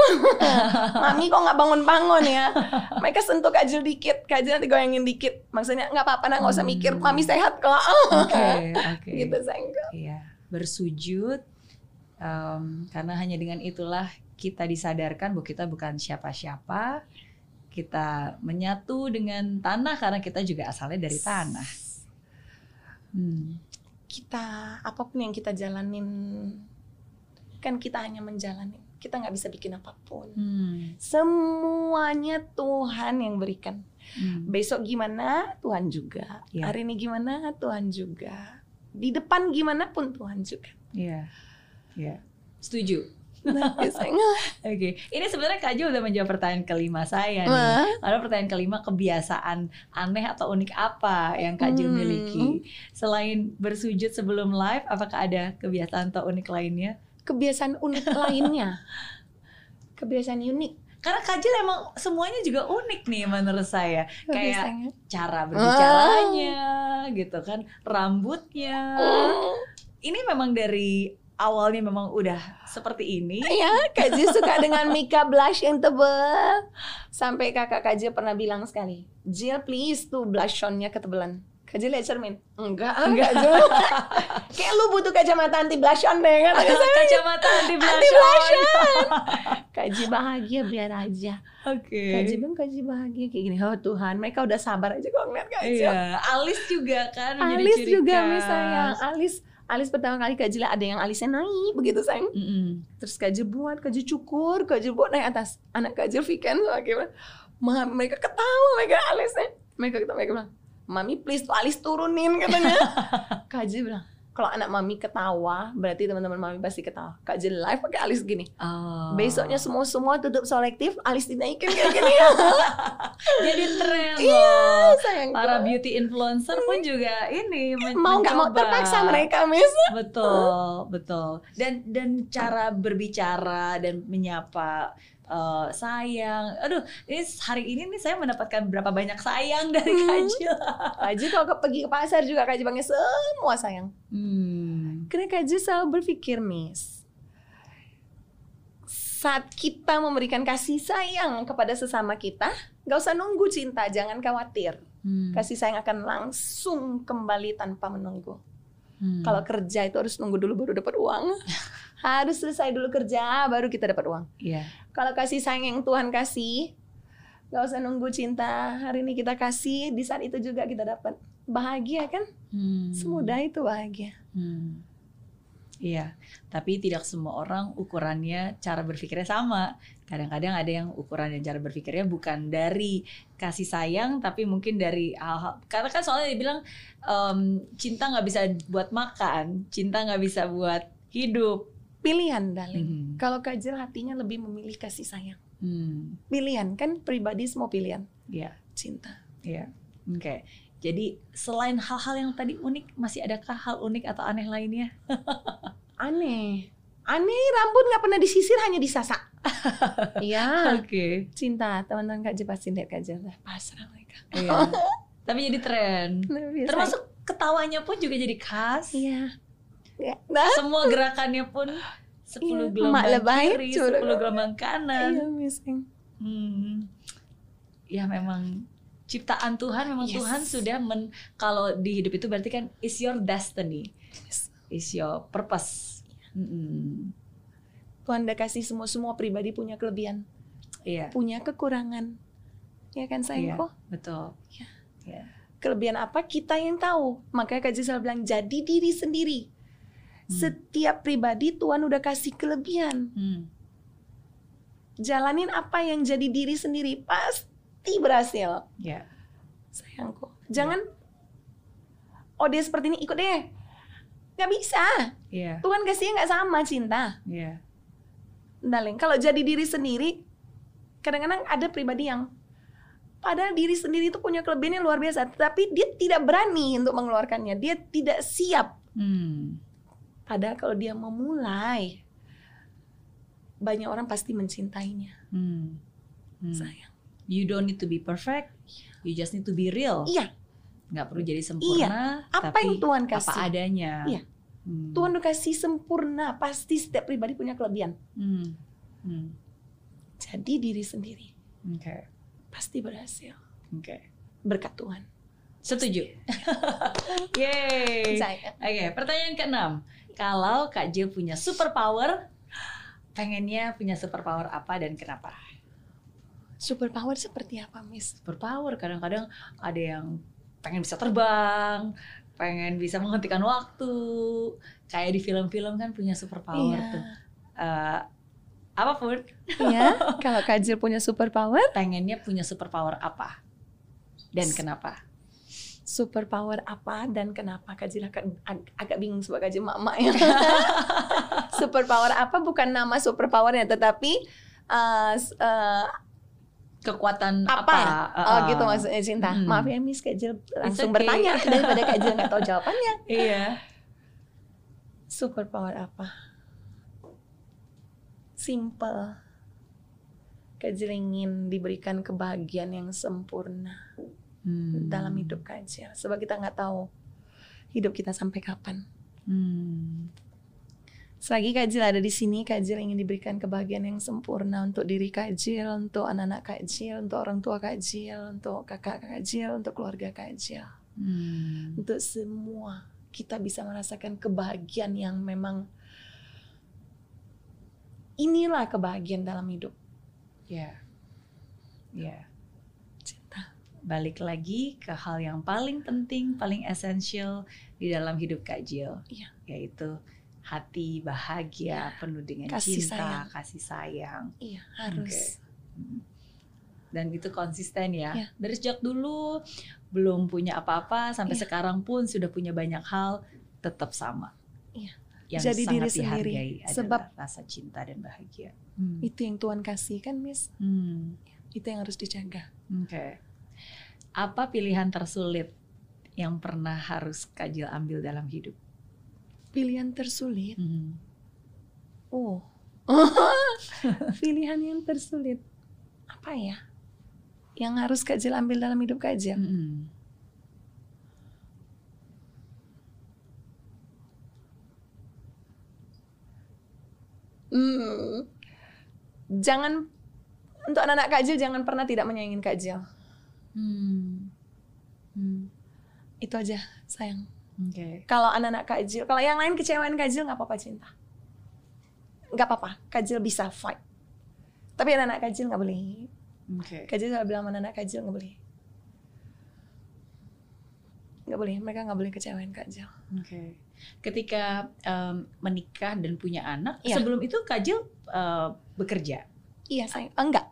<laughs> Mami kok nggak bangun-bangun ya? Mereka sentuh Kajil dikit. Kajil nanti goyangin dikit. Maksudnya nggak apa-apa nah nggak usah mikir. Mami sehat kok. Oke, <laughs> oke. gitu sayang Iya, bersujud em, karena hanya dengan itulah kita disadarkan bahwa kita bukan siapa-siapa. Kita menyatu dengan tanah karena kita juga asalnya dari tanah. Hmm. Kita apa pun yang kita jalanin kan kita hanya menjalani kita nggak bisa bikin apa pun Hmm. semuanya Tuhan yang berikan Hmm. besok gimana Tuhan juga Iya. hari ini gimana Tuhan juga di depan gimana pun Tuhan juga Iya, iya. Setuju. Oke, ini sebenarnya Kak Jo udah menjawab pertanyaan kelima saya nih. Lalu pertanyaan kelima kebiasaan aneh atau unik apa yang Kak Jo Hmm. miliki? Selain bersujud sebelum live, apakah ada kebiasaan atau unik lainnya? kebiasaan unik lainnya. Kebiasaan unik. Karena Kak Jo emang semuanya juga unik nih menurut saya. Kayak cara berbicaranya, gitu kan, rambutnya. Oh. Ini memang dari awalnya memang udah seperti ini. Ya, Kak Ji suka dengan makeup blush yang tebal. Sampai kakak Kak Ji pernah bilang sekali, Jill please tuh blush on-nya ketebelan. Kak Ji lihat cermin. Enggak, ah, Enggak. Jo. <laughs> Kayak lu butuh kacamata anti blush on deh kan. Kacamata anti Anti blush blush on. Kak Ji bahagia biar aja. Oke. Kak Ji bilang Kak Ji bahagia kayak gini. Oh Tuhan, mereka udah sabar aja kok ngeliat Kak Ji. Iya, alis juga kan menjadi Alis ciri juga khas. misalnya. Alis Alis pertama kali Kak Ji lihat ada yang alisnya naik begitu sayang. Mm-mm. Terus Kak Jil buat, Kak Jil cukur, Kak Jil buat naik atas. Anak Kak Jil Vikan sama gimana? Ma, mereka ketawa, mereka alisnya. Mereka ketawa, mereka bilang, Mami please tuh alis turunin katanya. <laughs> Kak Jil bilang, kalau anak Mami ketawa, berarti teman-teman Mami pasti ketawa. Kak Jil live pakai alis gini. Oh. Besoknya semua-semua tutup selektif, alis dinaikin kayak gini. <laughs> jadi tren Iya, loh. sayang. Para beauty influencer pun juga ini men- mau nggak mau terpaksa mereka, Miss. Betul, betul. Dan dan cara berbicara dan menyapa eh, sayang. Aduh, ini hari ini nih saya mendapatkan berapa banyak sayang dari Hmm. Kak Jil kalau ke- pergi ke pasar juga Kak Jil panggil semua sayang. Hmm. Karena Kak Jil selalu berpikir, Miss, saat kita memberikan kasih sayang kepada sesama kita, gak usah nunggu cinta, jangan khawatir. Hmm. Kasih sayang akan langsung kembali tanpa menunggu. Hmm. Kalau kerja itu harus nunggu dulu baru dapat uang. <laughs> harus selesai dulu kerja, baru kita dapat uang. Iya. Kalau kasih sayang yang Tuhan kasih, gak usah nunggu cinta. Hari ini kita kasih, di saat itu juga kita dapat. Bahagia kan? Hmm. Semudah itu bahagia. Hmm. Iya, tapi tidak semua orang ukurannya cara berpikirnya sama. Kadang-kadang ada yang ukuran dan cara berpikirnya bukan dari kasih sayang, tapi mungkin dari hal-hal. Karena kan soalnya dibilang em, cinta nggak bisa buat makan, cinta nggak bisa buat hidup. Pilihan, darling. Hmm. Kalau Kajil hatinya lebih memilih kasih sayang. Hmm. Pilihan kan pribadi semua pilihan. Iya, Cinta. iya. Oke. Jadi selain hal-hal yang tadi unik, masih adakah hal unik atau aneh lainnya? <laughs> Aneh. Aneh rambut nggak pernah disisir hanya disasak. Iya. Oke. Cinta teman-teman Kajil pasti lihat Kajil. Lah, Pasrah mereka. Iya. tapi jadi tren. Termasuk ketawanya pun juga jadi khas. Iya. Ya. Nah, Semua gerakannya pun 10 Iya, gelombang lebay, kiri, curug. 10 gelombang kanan. iya, missing. Hmm. Ya memang ciptaan Tuhan memang Yes. Tuhan sudah men kalau di hidup itu berarti kan is your destiny, Yes. is your purpose. Mm-mm. Tuhan udah kasih semua semua pribadi punya kelebihan, Iya, punya kekurangan. Ya kan Iya. sayangku? betul. Iya. Iya. Kelebihan apa kita yang tahu. Makanya Kak Jil selalu bilang jadi diri sendiri. Hmm. Setiap pribadi Tuhan udah kasih kelebihan. Hmm. Jalanin apa yang jadi diri sendiri pasti berhasil. Ya. Sayangku. Jangan oh dia seperti ini ikut deh. Gak bisa. Iya. Tuhan kasihnya nggak sama cinta. Iya. Darling, kalau jadi diri sendiri, kadang-kadang ada pribadi yang padahal diri sendiri itu punya kelebihan yang luar biasa, tapi dia tidak berani untuk mengeluarkannya. Dia tidak siap. Hmm. Padahal kalau dia memulai, banyak orang pasti mencintainya. Hmm. Hmm. Sayang. You don't need to be perfect. You just need to be real. Iya, Nggak perlu jadi sempurna. apa tapi yang Tuhan apa kasih? adanya. Iya. Hmm. Tuhan udah kasih sempurna, pasti setiap pribadi punya kelebihan. Hmm. Hmm. Jadi diri sendiri Oke. pasti berhasil Oke. berkat Tuhan. Setuju. <laughs> Yeay. Oke, pertanyaan keenam. Kalau Kak Jill punya superpower, pengennya punya superpower apa dan kenapa? Superpower seperti apa, Miss? Superpower kadang-kadang ada yang pengen bisa terbang, pengen bisa menghentikan waktu. Kayak di film-film kan punya superpower Iya. tuh. Eh, apa pun, Iya, <laughs> kalau Kajil punya superpower, pengennya punya superpower apa? Dan kenapa? superpower apa dan kenapa Kajil agak, ag- agak bingung sebab Kajil mak-mak ya. <laughs> superpower apa bukan nama superpowernya tetapi uh, uh, Kekuatan apa? apa? Oh Uh, gitu maksudnya cinta. Mm. Maaf ya Miss Kajil langsung okay. bertanya <laughs> daripada Kajil nggak tahu jawabannya. Iya. Superpower apa? Simple. Kajil ingin diberikan kebahagiaan yang sempurna Hmm. dalam hidup Kajil. Sebab kita nggak tahu hidup kita sampai kapan. Hmm. Selagi Kajil ada di sini, Kajil ingin diberikan kebahagiaan yang sempurna untuk diri Kajil, untuk anak-anak Kajil, untuk orang tua Kajil, untuk kakak Kajil, untuk keluarga Kajil. Hmm. Untuk semua kita bisa merasakan kebahagiaan yang memang inilah kebahagiaan dalam hidup. Ya. Ya. Cinta. Balik lagi ke hal yang paling penting, paling esensial di dalam hidup Kak Jill. Iya. Yaitu hati bahagia, penuh dengan Kasih cinta, sayang. kasih sayang. Iya, harus. Hmm. Dan itu konsisten ya. Iya. Dari sejak dulu belum punya apa-apa sampai Iya. sekarang pun sudah punya banyak hal tetap sama. Iya. Yang Jadi sangat diri sendiri. Sebab- rasa cinta dan bahagia. Hmm. Itu yang Tuhan kasih kan, Miss? Hmm. Itu yang harus dijaga. Oke. Apa pilihan tersulit yang pernah harus Kajil ambil dalam hidup? Pilihan tersulit. Hmm. Oh. <laughs> Pilihan yang tersulit. Apa ya? Yang harus Kak Jil ambil dalam hidup Kak Jil? Hmm. Hmm. Jangan untuk anak-anak Kak Jil jangan pernah tidak menyayangi Kak Jil. Hmm. Hmm. Itu aja, sayang. Oke. Kalau anak-anak Kak Jil, kalau yang lain kecewain Kak Jil nggak apa-apa cinta. Nggak apa-apa, Kak Jil bisa fight. Tapi anak-anak Kak Jil nggak boleh. Oke. Kak Jil selalu bilang anak-anak Kak Jil nggak boleh. Nggak boleh, mereka nggak boleh kecewain Kak Jil. Oke. Ketika em, menikah dan punya anak, Iya. sebelum itu Kajil eh, bekerja. Iya sayang, Oh, enggak,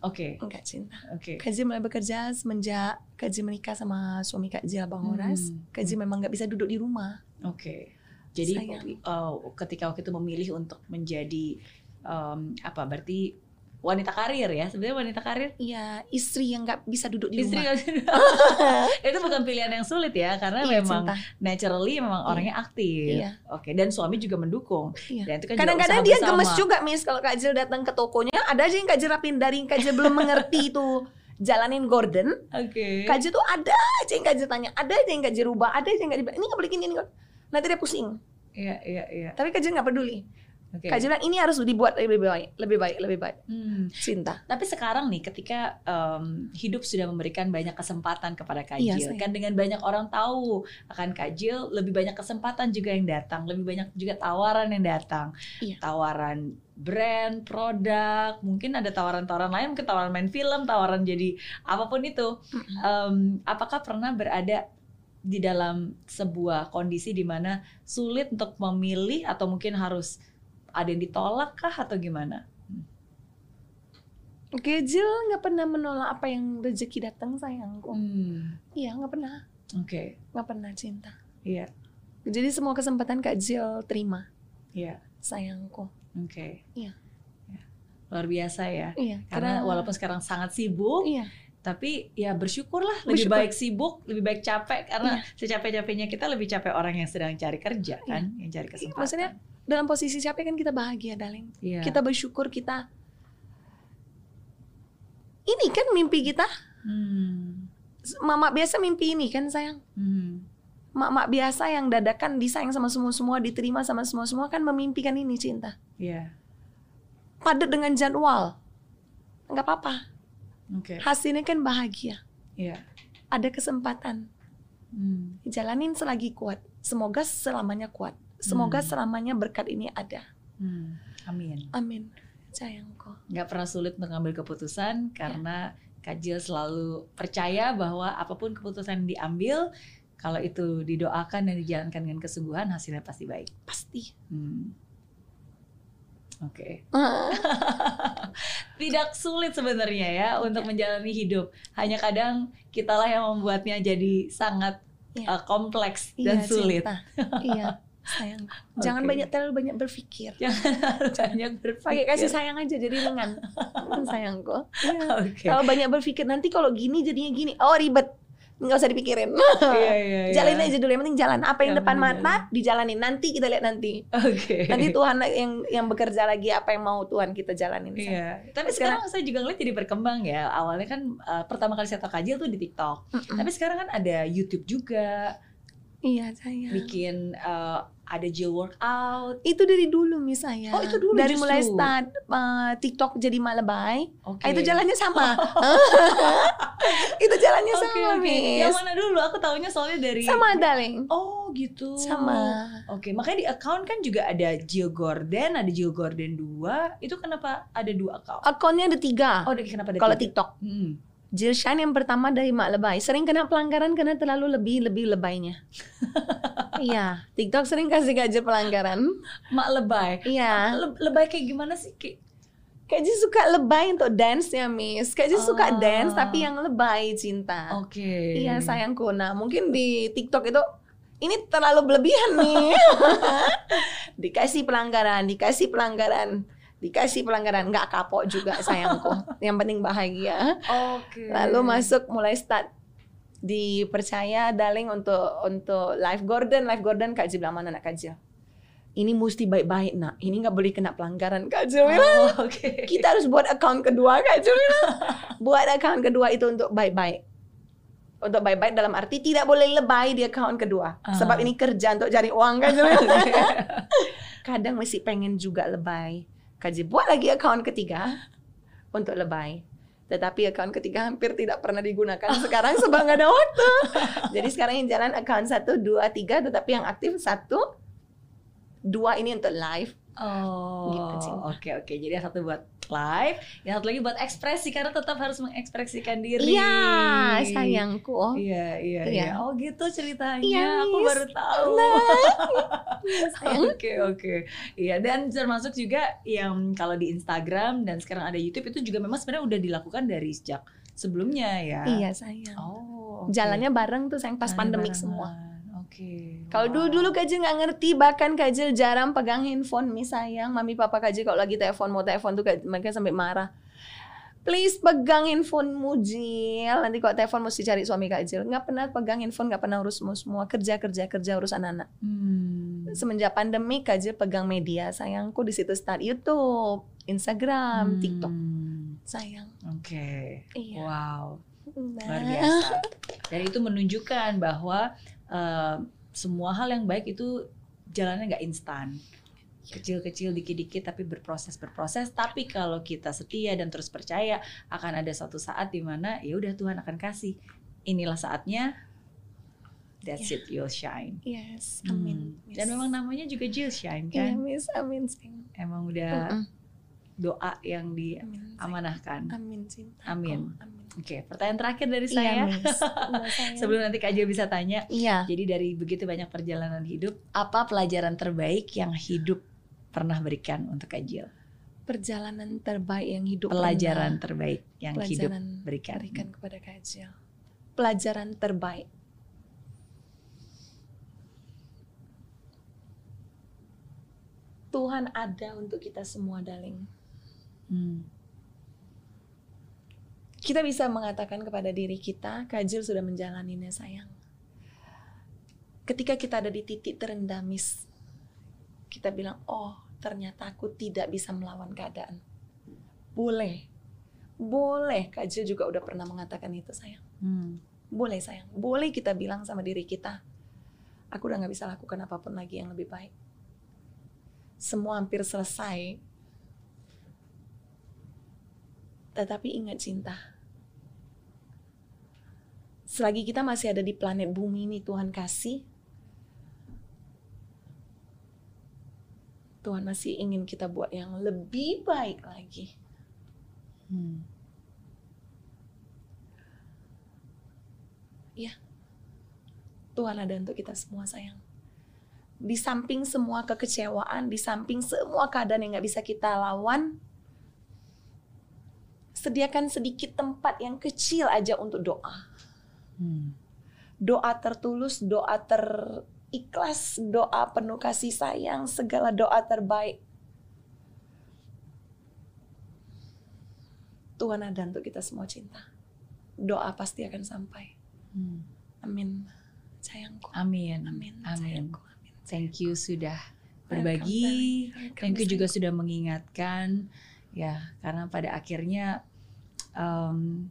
Oke. enggak cinta. Oke. Kak Jil mulai bekerja semenjak Kak menikah sama suami Kak Jil, Bang Horas. Hmm. Kak memang nggak bisa duduk di rumah. Oke. Jadi Sayang. eh, ketika waktu itu memilih untuk menjadi em, apa? Berarti wanita karir ya? Sebenarnya wanita karir. Iya, istri yang nggak bisa duduk di Istri rumah. <laughs> itu bukan pilihan yang sulit ya karena Iya, memang cinta. naturally memang Iya. orangnya aktif. Iya. Oke, dan suami juga mendukung. Iya. Dan itu kan Kadang-kadang dia bersama. gemes juga, Miss. Kalau Kak Jil datang ke tokonya, ada aja yang Kak Jil rapin dari yang Kak Jil belum mengerti <laughs> itu jalanin Gordon. Oke. Kak Jil tuh ada aja yang Kak Jil tanya, ada aja yang Kak Jil rubah, ada aja yang Kak Jil ini nggak boleh gini, ini. Nanti dia pusing. Iya, iya, iya. Tapi Kak Jil nggak peduli. Oke. Kak bilang, ini harus dibuat lebih baik, lebih baik, lebih baik. Hmm. Cinta. Tapi sekarang nih ketika em, hidup sudah memberikan banyak kesempatan kepada Kak Iya, Jill, kan dengan banyak orang tahu akan Kak Jill, lebih banyak kesempatan juga yang datang, lebih banyak juga tawaran yang datang. Iya. Tawaran brand, produk, mungkin ada tawaran-tawaran lain, mungkin tawaran main film, tawaran jadi apa pun itu. Em, apakah pernah berada di dalam sebuah kondisi di mana sulit untuk memilih atau mungkin harus ada yang ditolak kah atau gimana? Kak Jil nggak pernah menolak apa yang rezeki datang sayangku. Hmm, Iya, nggak pernah. Oke, Nggak pernah cinta. iya, Jadi semua kesempatan Kak Jil terima, iya. sayangku. Oke. Iya. Ya. Luar biasa ya. Iya, Karena walaupun sekarang sangat sibuk, iya, tapi ya bersyukurlah lebih Bersyukur. baik sibuk, lebih baik capek karena secapek-capeknya kita lebih capek orang yang sedang cari kerja kan, yang cari kesempatan. maksudnya dalam posisi capek kan kita bahagia, darling. Iya. Kita bersyukur kita ini kan mimpi kita. Hmm. Mama biasa mimpi ini kan sayang. Hmm. Mak-mak biasa yang dadakan disayang sama semua-semua, diterima sama semua-semua kan memimpikan ini cinta. Iya. Padat dengan jadwal. Nggak apa-apa. Oke. Hasilnya kan bahagia. Iya. Ada kesempatan. Hmm. Jalanin selagi kuat. Semoga selamanya kuat. Semoga Hmm. selamanya berkat ini ada. Hmm. Amin. Amin. Sayangku. Nggak pernah sulit mengambil keputusan karena Kak Jill selalu percaya bahwa apa pun keputusan yang diambil, kalau itu didoakan dan dijalankan dengan kesungguhan, hasilnya pasti baik. Pasti. Hmm. Oke. Ah, <laughs> Tidak sulit sebenarnya ya untuk menjalani hidup. Hanya kadang kitalah yang membuatnya jadi sangat Iya. uh, kompleks iya, dan sulit. iya, <laughs> sayang. Jangan banyak terlalu banyak berpikir. Harus <laughs> banyak berpikir. Pakai kasih sayang aja jadi ringan. Kan sayangku. Iya. <laughs> Oke. Kalau banyak berpikir nanti kalau gini jadinya gini. Oh ribet. Nggak usah dipikirin. Iya, iya, iya. <laughs> Jalanin aja dulu. Yang penting jalan. Apa yang Yang depan penting mata dijalanin. Nanti kita lihat nanti. Oke. Nanti Tuhan yang yang bekerja lagi apa yang mau Tuhan kita jalanin. Iya. Tapi sekarang saya juga ngeliat jadi berkembang ya. Awalnya kan uh, pertama kali saya tahu tuh di TikTok. Mm-mm. Tapi sekarang kan ada YouTube juga, Iya sayang. bikin uh, ada Jill workout. Itu dari dulu mis saya. Oh, itu dulu Dari justru. mulai start uh, TikTok jadi malebay. Oke. Ah, itu jalannya sama. <laughs> itu jalannya Oke, sama mis. Yang mana dulu? Aku taunya soalnya dari Sama darling. Oh, gitu. Sama. Oke, makanya di account kan juga ada Jill Gordon, ada Jill Gordon 2. Itu kenapa ada dua account? Akunnya ada tiga. Oh, kenapa ada Kalau? TikTok. Hmm. Jill Shine yang pertama dari Mak Lebay. Sering kena pelanggaran karena terlalu lebih-lebih lebaynya. <laughs> iya, TikTok sering kasih gaji pelanggaran. Mak lebay. Iya. Le- lebay kayak gimana sih? Kayak Kak Ji suka lebay untuk dance ya, Miss. Kak Ji suka Ah. dance tapi yang lebay cinta. Oke. Iya, sayangku. Nah, mungkin di TikTok itu ini terlalu berlebihan nih. <laughs> dikasih pelanggaran, dikasih pelanggaran, dikasih pelanggaran. Nggak kapok juga sayangku. <laughs> Yang penting bahagia. Oke. Lalu masuk mulai start dipercaya darling untuk untuk live Gordon live Gordon Kak bilang mana nak Kak Ji ini mesti baik-baik nak ini nggak boleh kena pelanggaran Kak Ji bilang. Oh, Oke. kita harus buat account kedua Kak Ji bilang. <laughs> buat account kedua itu untuk baik-baik untuk baik-baik dalam arti tidak boleh lebay di account kedua Ah. sebab ini kerja untuk cari uang bilang. <laughs> kadang masih pengen juga lebay Kak Ji buat lagi account ketiga untuk lebay. Tetapi account ketiga hampir tidak pernah digunakan. <laughs> Sekarang sebab nggak ada waktu. Jadi sekarang yang jalan account satu dua tiga tetapi yang aktif satu dua ini untuk live Oh, Gitu, oke oke. Jadi yang satu buat live, yang satu lagi buat ekspresi karena tetap harus mengekspresikan diri. iya sayangku Iya, iya, Iya. iya. Oh gitu ceritanya. Iya, Aku baru tahu. <laughs> sayang Oke, oke. Iya, dan termasuk juga yang kalau di Instagram dan sekarang ada YouTube itu juga memang sebenarnya udah dilakukan dari sejak sebelumnya ya. iya sayang Oh, oke. jalannya bareng tuh sayang pas Jalannya pandemik semua Oke. Kalau dulu dulu Kajil nggak ngerti, bahkan Kajil jarang pegang handphone, mi sayang, mami papa Kajil kalau lagi telepon mau telepon tuh Kak- mereka sampai marah. Please pegang handphonemu Jil. Nanti kalau telepon mesti cari suami Kajil. Nggak pernah pegang handphone, nggak pernah urus semua semua kerja kerja kerja urus anak-anak. Hmm. Semenjak pandemi Kajil pegang media, sayangku di situ start YouTube, Instagram, TikTok, Hmm. sayang. Oke. Iya. Wow. luar Nah. biasa. Dan itu menunjukkan bahwa eh, semua hal yang baik itu jalannya nggak instan. Kecil-kecil dikit-dikit tapi berproses berproses. Tapi kalau kita setia dan terus percaya akan ada suatu saat di mana ya udah Tuhan akan kasih. Inilah saatnya. That's Ya. it, you'll shine. Yes, Hmm. amin. Dan memang namanya juga Jill Shine Iya, kan. Miss, amin, sayang. Emang udah Mm-mm. Doa yang diamanahkan. Amin. Amin. Amin. Oke, pertanyaan terakhir dari Iya, saya. Miss. <laughs> Iya, sayang. Sebelum nanti Kak Jill bisa tanya, Iya. Jadi dari begitu banyak perjalanan hidup, apa pelajaran terbaik yang hidup pernah berikan untuk Kak Jill? perjalanan terbaik yang hidup Pelajaran pernah terbaik yang hidup pelajaran berikan. berikan kepada Kajil. Pelajaran terbaik. Tuhan ada untuk kita semua, darling. Hmm. Kita bisa mengatakan kepada diri kita, Kajil sudah menjalaninya sayang. Ketika kita ada di titik terendah, Miss, kita bilang, oh ternyata aku tidak bisa melawan keadaan. Boleh. Boleh, Kajil juga udah pernah mengatakan itu sayang. Hmm. Boleh sayang, boleh kita bilang sama diri kita, aku udah gak bisa lakukan apa pun lagi yang lebih baik. Semua hampir selesai. Tetapi ingat cinta. Selagi kita masih ada di planet bumi ini Tuhan kasih, Tuhan masih ingin kita buat yang lebih baik lagi. Hmm. Tuhan ada untuk kita semua sayang. di samping semua kekecewaan, di samping semua keadaan yang nggak bisa kita lawan, sediakan sedikit tempat yang kecil aja untuk doa. Hmm. Doa tertulus, doa terikhlas, doa penuh kasih sayang, segala doa terbaik. Tuhan ada untuk kita semua cinta. Doa pasti akan sampai. Hmm. Amin. Sayangku. Amin. Amin. Amin. Sayangku. Amin. Thank you sudah berbagi. Welcome, Thank you juga sudah mengingatkan ya karena pada akhirnya em,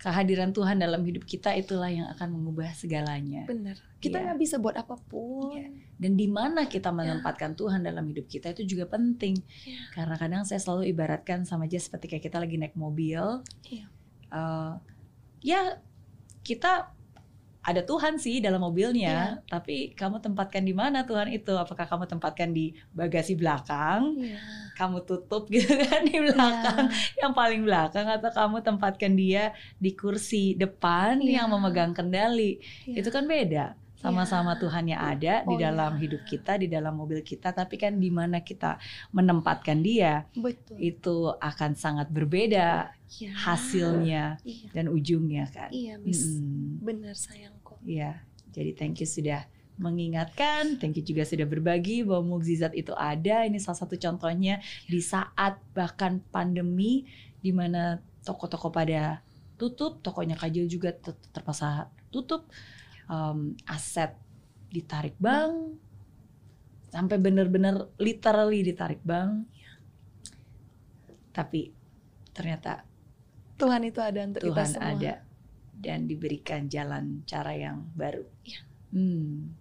kehadiran Tuhan dalam hidup kita itulah yang akan mengubah segalanya. Benar. Kita Iya. nggak bisa buat apa pun. Iya. Dan di mana kita menempatkan Tuhan dalam hidup kita itu juga penting. Iya. Karena kadang saya selalu ibaratkan sama aja seperti kayak kita lagi naik mobil. Iya. eh, ya kita ada Tuhan sih dalam mobilnya, tapi kamu tempatkan di mana Tuhan itu? Apakah kamu tempatkan di bagasi belakang? Iya. Kamu tutup <laughs> gitu kan di belakang, yang paling belakang atau kamu tempatkan dia di kursi depan Iya. yang memegang kendali? Iya. Itu kan beda. Sama-sama Tuhannya ada di Oh, dalam iya. hidup kita, di dalam mobil kita, tapi kan di mana kita menempatkan dia betul. itu akan sangat berbeda Iya. hasilnya Iya. dan ujungnya kan. Iya, Miss. Mm-mm. Benar sayangku. Iya, jadi thank you sudah mengingatkan, thank you juga sudah berbagi bahwa mukjizat itu ada. Ini salah satu contohnya di saat bahkan pandemi di mana toko-toko pada tutup, tokonya Kajil juga ter- terpaksa tutup, Em, aset ditarik bank, sampai benar-benar literally ditarik bank. Tapi ternyata Tuhan itu ada untuk kita Tuhan semua. ada dan diberikan jalan cara yang baru. Iya. Hmm.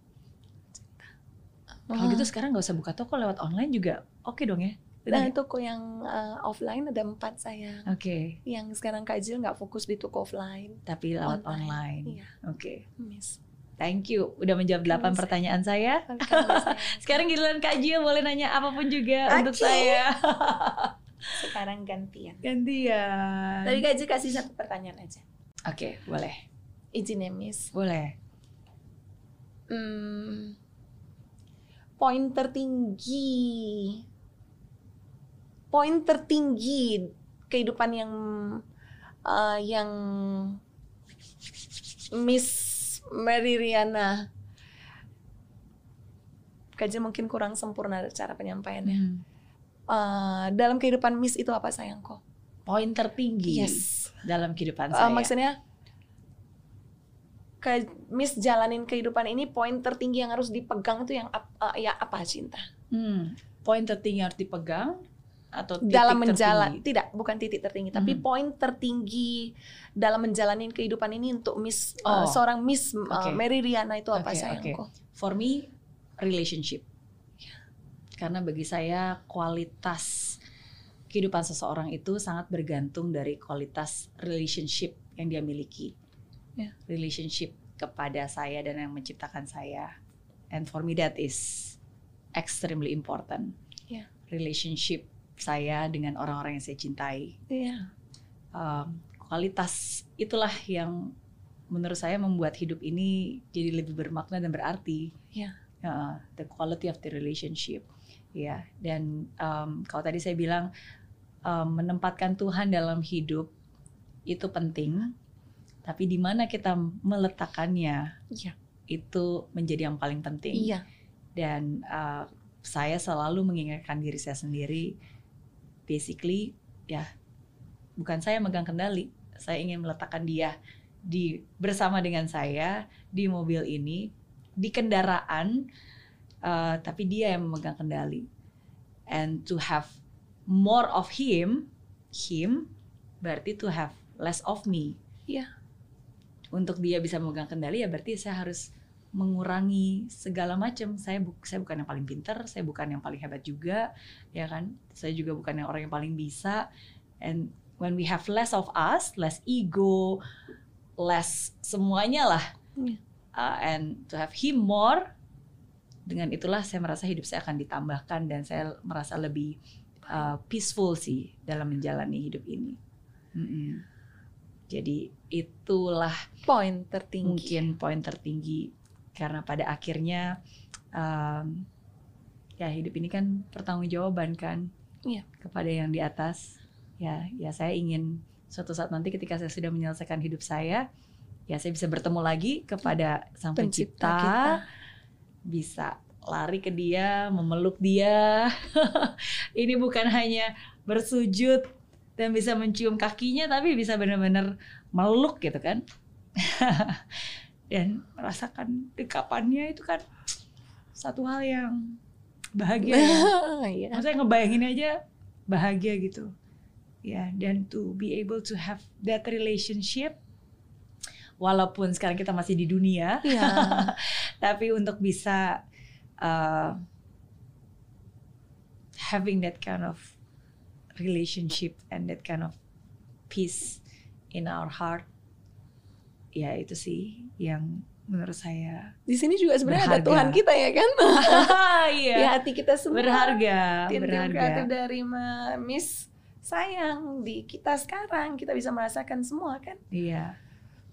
Kalau gitu sekarang nggak usah buka toko lewat online juga oke dong ya? Nah, ya? toko yang uh, offline ada empat saya. Oke, Yang sekarang Kak Jil nggak fokus di toko offline. tapi lewat online. Iya, Oke, Miss. thank you udah menjawab delapan pertanyaan saya. <laughs> Sekarang giliran Kak Jill boleh nanya apa pun juga Oke. untuk saya. <laughs> Sekarang gantian. Gantian. Tapi Kak Jil kasih satu pertanyaan aja. Oke, boleh. Izin ya, Miss. Boleh. Hmm, poin tertinggi, poin tertinggi kehidupan yang uh, yang Miss Mary Riana Kaji mungkin kurang sempurna cara penyampaiannya. Hmm. Uh, dalam kehidupan Miss itu apa sayangku? Poin tertinggi Yes. dalam kehidupan Uh, saya. maksudnya ke Miss jalanin kehidupan ini poin tertinggi yang harus dipegang itu yang ap- uh, ya apa cinta? Hmm, poin tertinggi harus dipegang atau titik dalam menjalan tertinggi? tidak bukan titik tertinggi tapi poin tertinggi dalam menjalani kehidupan ini untuk Miss uh, Oh. seorang Miss uh, Oke. Mary Riana itu apa Oke, sayangku? For me, relationship. Karena bagi saya kualitas kehidupan seseorang itu sangat bergantung dari kualitas relationship yang dia miliki. Ya. Relationship kepada saya dan yang menciptakan saya. And for me that is extremely important. Ya. Relationship saya dengan orang-orang yang saya cintai. Iya. um, kualitas itulah yang menurut saya membuat hidup ini jadi lebih bermakna dan berarti. Iya. Uh, the quality of the relationship. Ya, dan um, kalau tadi saya bilang um, menempatkan Tuhan dalam hidup itu penting, tapi di mana kita meletakkannya Iya. itu menjadi yang paling penting Iya. dan uh, saya selalu mengingatkan diri saya sendiri basically ya bukan saya megang kendali. Saya ingin meletakkan dia di bersama dengan saya di mobil ini di kendaraan uh, tapi dia yang memegang kendali. And to have more of him him berarti to have less of me. Iya. untuk dia bisa memegang kendali ya berarti saya harus mengurangi segala macam. Saya bu saya bukan yang paling pinter, saya bukan yang paling hebat juga, ya kan? Saya juga bukan yang orang yang paling bisa. And when we have less of us, less ego, less semuanya lah, Iya. uh, and to have him more, dengan itulah saya merasa hidup saya akan ditambahkan dan saya merasa lebih uh, peaceful sih dalam menjalani hidup ini. Mm-mm. Jadi itulah Poin tertinggi. mungkin poin tertinggi karena pada akhirnya um, ya hidup ini kan pertanggungjawaban kan Iya. kepada yang di atas. Ya, ya saya ingin suatu saat nanti ketika saya sudah menyelesaikan hidup saya, ya saya bisa bertemu lagi kepada Sang Pencipta Pencipta, kita. bisa lari ke Dia, memeluk Dia. <laughs> ini bukan hanya bersujud dan bisa mencium kakinya, tapi bisa benar-benar meluk gitu kan. <laughs> dan merasakan dekapannya itu kan satu hal yang bahagia ya. <laughs> Iya. Maksudnya ngebayangin aja bahagia gitu. Ya, dan to be able to have that relationship walaupun sekarang kita masih di dunia, Iya. <laughs> tapi untuk bisa uh, having that kind of relationship and that kind of peace in our heart, ya itu sih yang menurut saya Di sini juga sebenarnya ada Berharga. Tuhan kita ya kan? <laughs> iya Di hati kita semua. berharga, Tim-tim berharga. kreatif dari Miss sayang di kita sekarang kita bisa merasakan semua kan? Iya.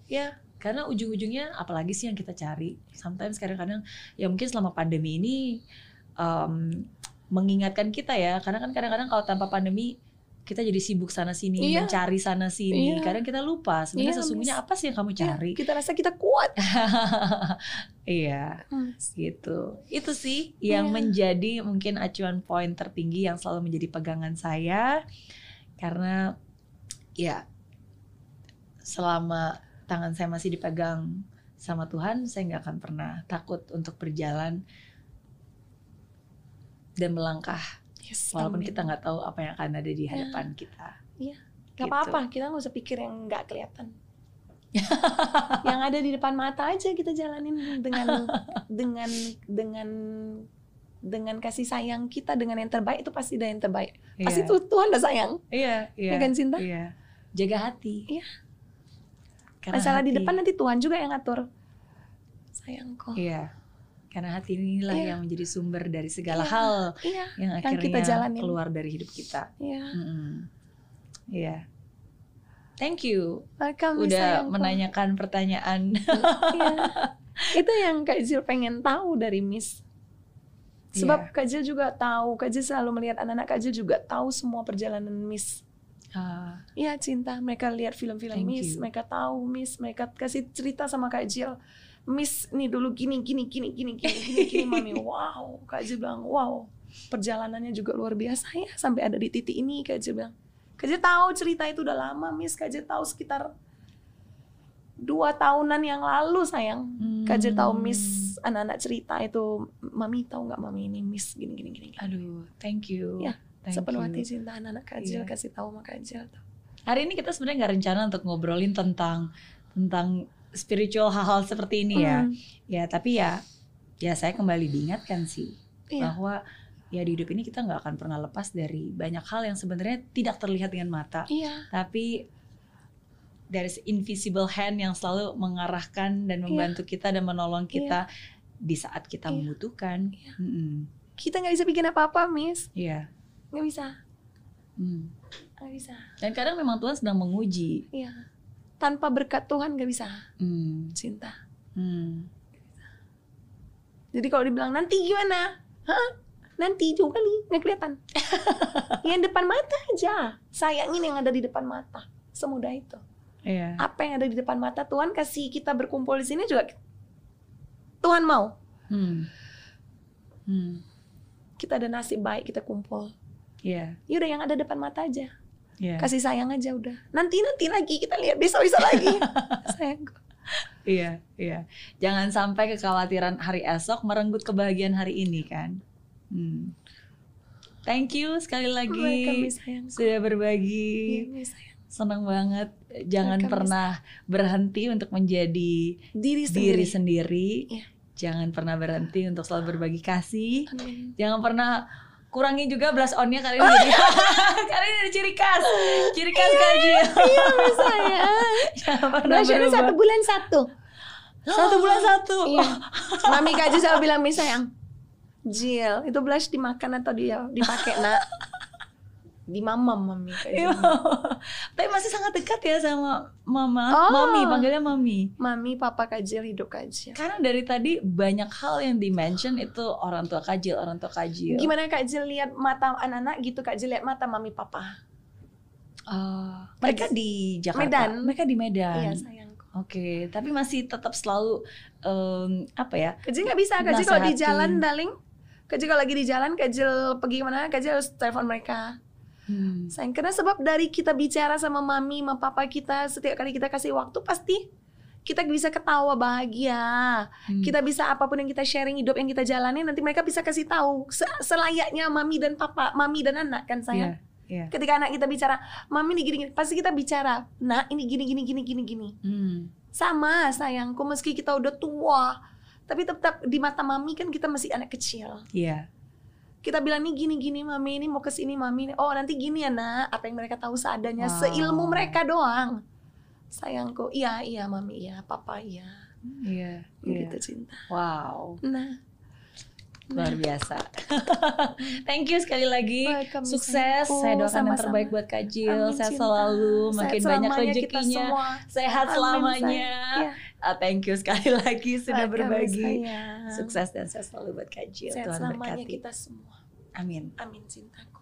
Ya, karena ujung-ujungnya apalagi sih yang kita cari. Sometimes kadang-kadang ya mungkin selama pandemi ini em, mengingatkan kita ya, karena kan kadang-kadang kalau tanpa pandemi kita jadi sibuk sana sini Iya. mencari sana sini. Iya. Kadang kita lupa sebenarnya Iya, sesungguhnya Miss. apa sih yang kamu Ya, cari. kita rasa kita kuat. <laughs> iya, gitu. Itu sih yang Iya. menjadi mungkin acuan poin tertinggi yang selalu menjadi pegangan saya karena ya selama tangan saya masih dipegang sama Tuhan, saya nggak akan pernah takut untuk berjalan dan melangkah Yes, walaupun amin. kita nggak tahu apa yang akan ada di Ya. hadapan kita. Gak gitu. apa-apa, kita nggak usah pikir yang nggak kelihatan. <laughs> yang ada di depan mata aja kita jalanin dengan dengan dengan dengan kasih sayang kita dengan yang terbaik itu pasti ada yang terbaik. Pasti Iya. tuh Tuhan udah sayang. Iya, iya. Ya kan, Cinta? Iya. Jaga hati. Iya. Karena Masalah di hati- depan nanti Tuhan juga yang ngatur. Sayangku. Iya. Karena hati inilah Iya. yang menjadi sumber dari segala Iya. hal Iya, yang Yang akhirnya kita jalanin. keluar dari hidup kita. iya. Mm-mm. Iya. Thank you Welcome, udah sayangku. menanyakan pertanyaan. Iya. <laughs> Itu yang Kak Zil pengen tahu dari Miss. Sebab Iya. Kak Zil juga tahu, Kak Zil selalu melihat anak-anak Kak Zil juga tahu semua perjalanan Miss. Ah, Iya cinta, mereka lihat film-film Miss, you. mereka tahu Miss, mereka kasih cerita sama Kak Jill. Miss nih dulu gini gini gini gini gini gini, gini mami. <laughs> Wow, Kak Jill bilang wow. Perjalanannya juga luar biasa ya sampai ada di titik ini Kak Jill bilang. Kak Jill tahu cerita itu udah lama Miss, Kak Jill tahu sekitar dua tahunan yang lalu sayang. Kak Jill tahu Hmm. Miss anak-anak cerita itu, mami tahu nggak mami ini Miss gini gini gini. gini. Aduh, thank you. Thank Sepenuh you. hati cinta anak-anak Kak Jill Iya. kasih tahu sama Kak Jill. Hari ini kita sebenarnya nggak rencana untuk ngobrolin tentang tentang spiritual hal-hal seperti ini ya. Hmm, Ya, tapi ya ya saya kembali diingatkan sih Iya. bahwa ya di hidup ini kita nggak akan pernah lepas dari banyak hal yang sebenarnya tidak terlihat dengan mata, Iya. tapi there is invisible hand yang selalu mengarahkan dan Iya. membantu kita dan menolong kita di saat kita Iya. membutuhkan. Iya. Mm-mm. kita nggak bisa bikin apa-apa, Miss. Iya. Nggak bisa, Hmm. nggak bisa. Dan kadang memang Tuhan sedang menguji. Iya. Tanpa berkat Tuhan nggak bisa Hmm. cinta. Hmm. Jadi kalau dibilang nanti gimana? Hah? Nanti juga kali nggak kelihatan. <laughs> yang depan mata aja. Sayangin yang ada di depan mata. Semudah itu. Iya. Apa yang ada di depan mata Tuhan kasih kita berkumpul di sini juga Tuhan mau. Hmm. Hmm. Kita ada nasib baik kita kumpul. Iya. Ya udah yang ada depan mata aja. Iya. Kasih sayang aja udah. Nanti nanti lagi kita lihat besok-besok lagi. <laughs> Sayangku. Iya, iya. Jangan sampai kekhawatiran hari esok merenggut kebahagiaan hari ini kan. Hmm. Thank you sekali lagi sayangku. sudah berbagi. Sayang. Senang banget. Jangan pernah berhenti untuk menjadi Diri sendiri. diri sendiri. Iya. Jangan pernah berhenti untuk selalu berbagi kasih. Amin. Jangan pernah kurangi juga blast on-nya kali ini. jadi- <laughs> kali ini ada ciri khas. Ciri khas kaji. Iya, sayang. <laughs> Jangan pernah Blushnya berubah. satu bulan satu. Satu bulan satu. Iya. <laughs> Mami Kak selalu bilang Miss sayang. Jill, itu blush dimakan atau dia dipakai nak? Di mama mami. Jill. Tapi masih sangat dekat ya sama mama, Oh. mami, panggilnya mami. mami papa Kajil hidup Kajil Karena dari tadi banyak hal yang dimention itu orang tua kajil, orang tua kajil. gimana Kak Jill lihat mata anak-anak gitu Kak Jill lihat mata mami papa Oh, mereka di Jakarta. Medan. Mereka di Medan. iya sayangku Oke, tapi masih tetap selalu em, apa ya? Jill nggak bisa Jill kalau di jalan darling Kak Jill kalau lagi di jalan Jill pergi ke mana Kak Jill harus telepon mereka Hmm. sayang karena sebab dari kita bicara sama mami sama papa kita setiap kali kita kasih waktu pasti kita bisa ketawa bahagia Hmm. kita bisa apa pun yang kita sharing hidup yang kita jalani nanti mereka bisa kasih tahu Se- selayaknya mami dan papa mami dan anak kan sayang Iya, iya. ketika anak kita bicara mami ini gini gini pasti kita bicara nah ini gini gini gini gini gini Hmm. sama sayangku meski kita udah tua tapi tetap di mata mami kan kita masih anak kecil Iya. Kita bilang nih gini gini mami ini mau ke sini mami oh nanti gini ya nak apa yang mereka tahu seadanya Wow. seilmu mereka doang sayangku iya iya mami iya papa iya Iya. Iya. begitu cinta Wow, nah luar biasa. <laughs> Thank you sekali lagi. Welcome, Sukses. Saya doakan yang Sama-sama. terbaik buat Kajil. Amin, Sehat cinta. selalu, Sehat makin banyak rezekinya. Sehat Amin, selamanya. sayang. Iya. Ah, thank you sekali <laughs> lagi sudah Welcome, berbagi. sayang. Sukses dan sehat selalu buat Kajil. sehat Tuhan selamanya berkati. kita semua Amin. amin cintaku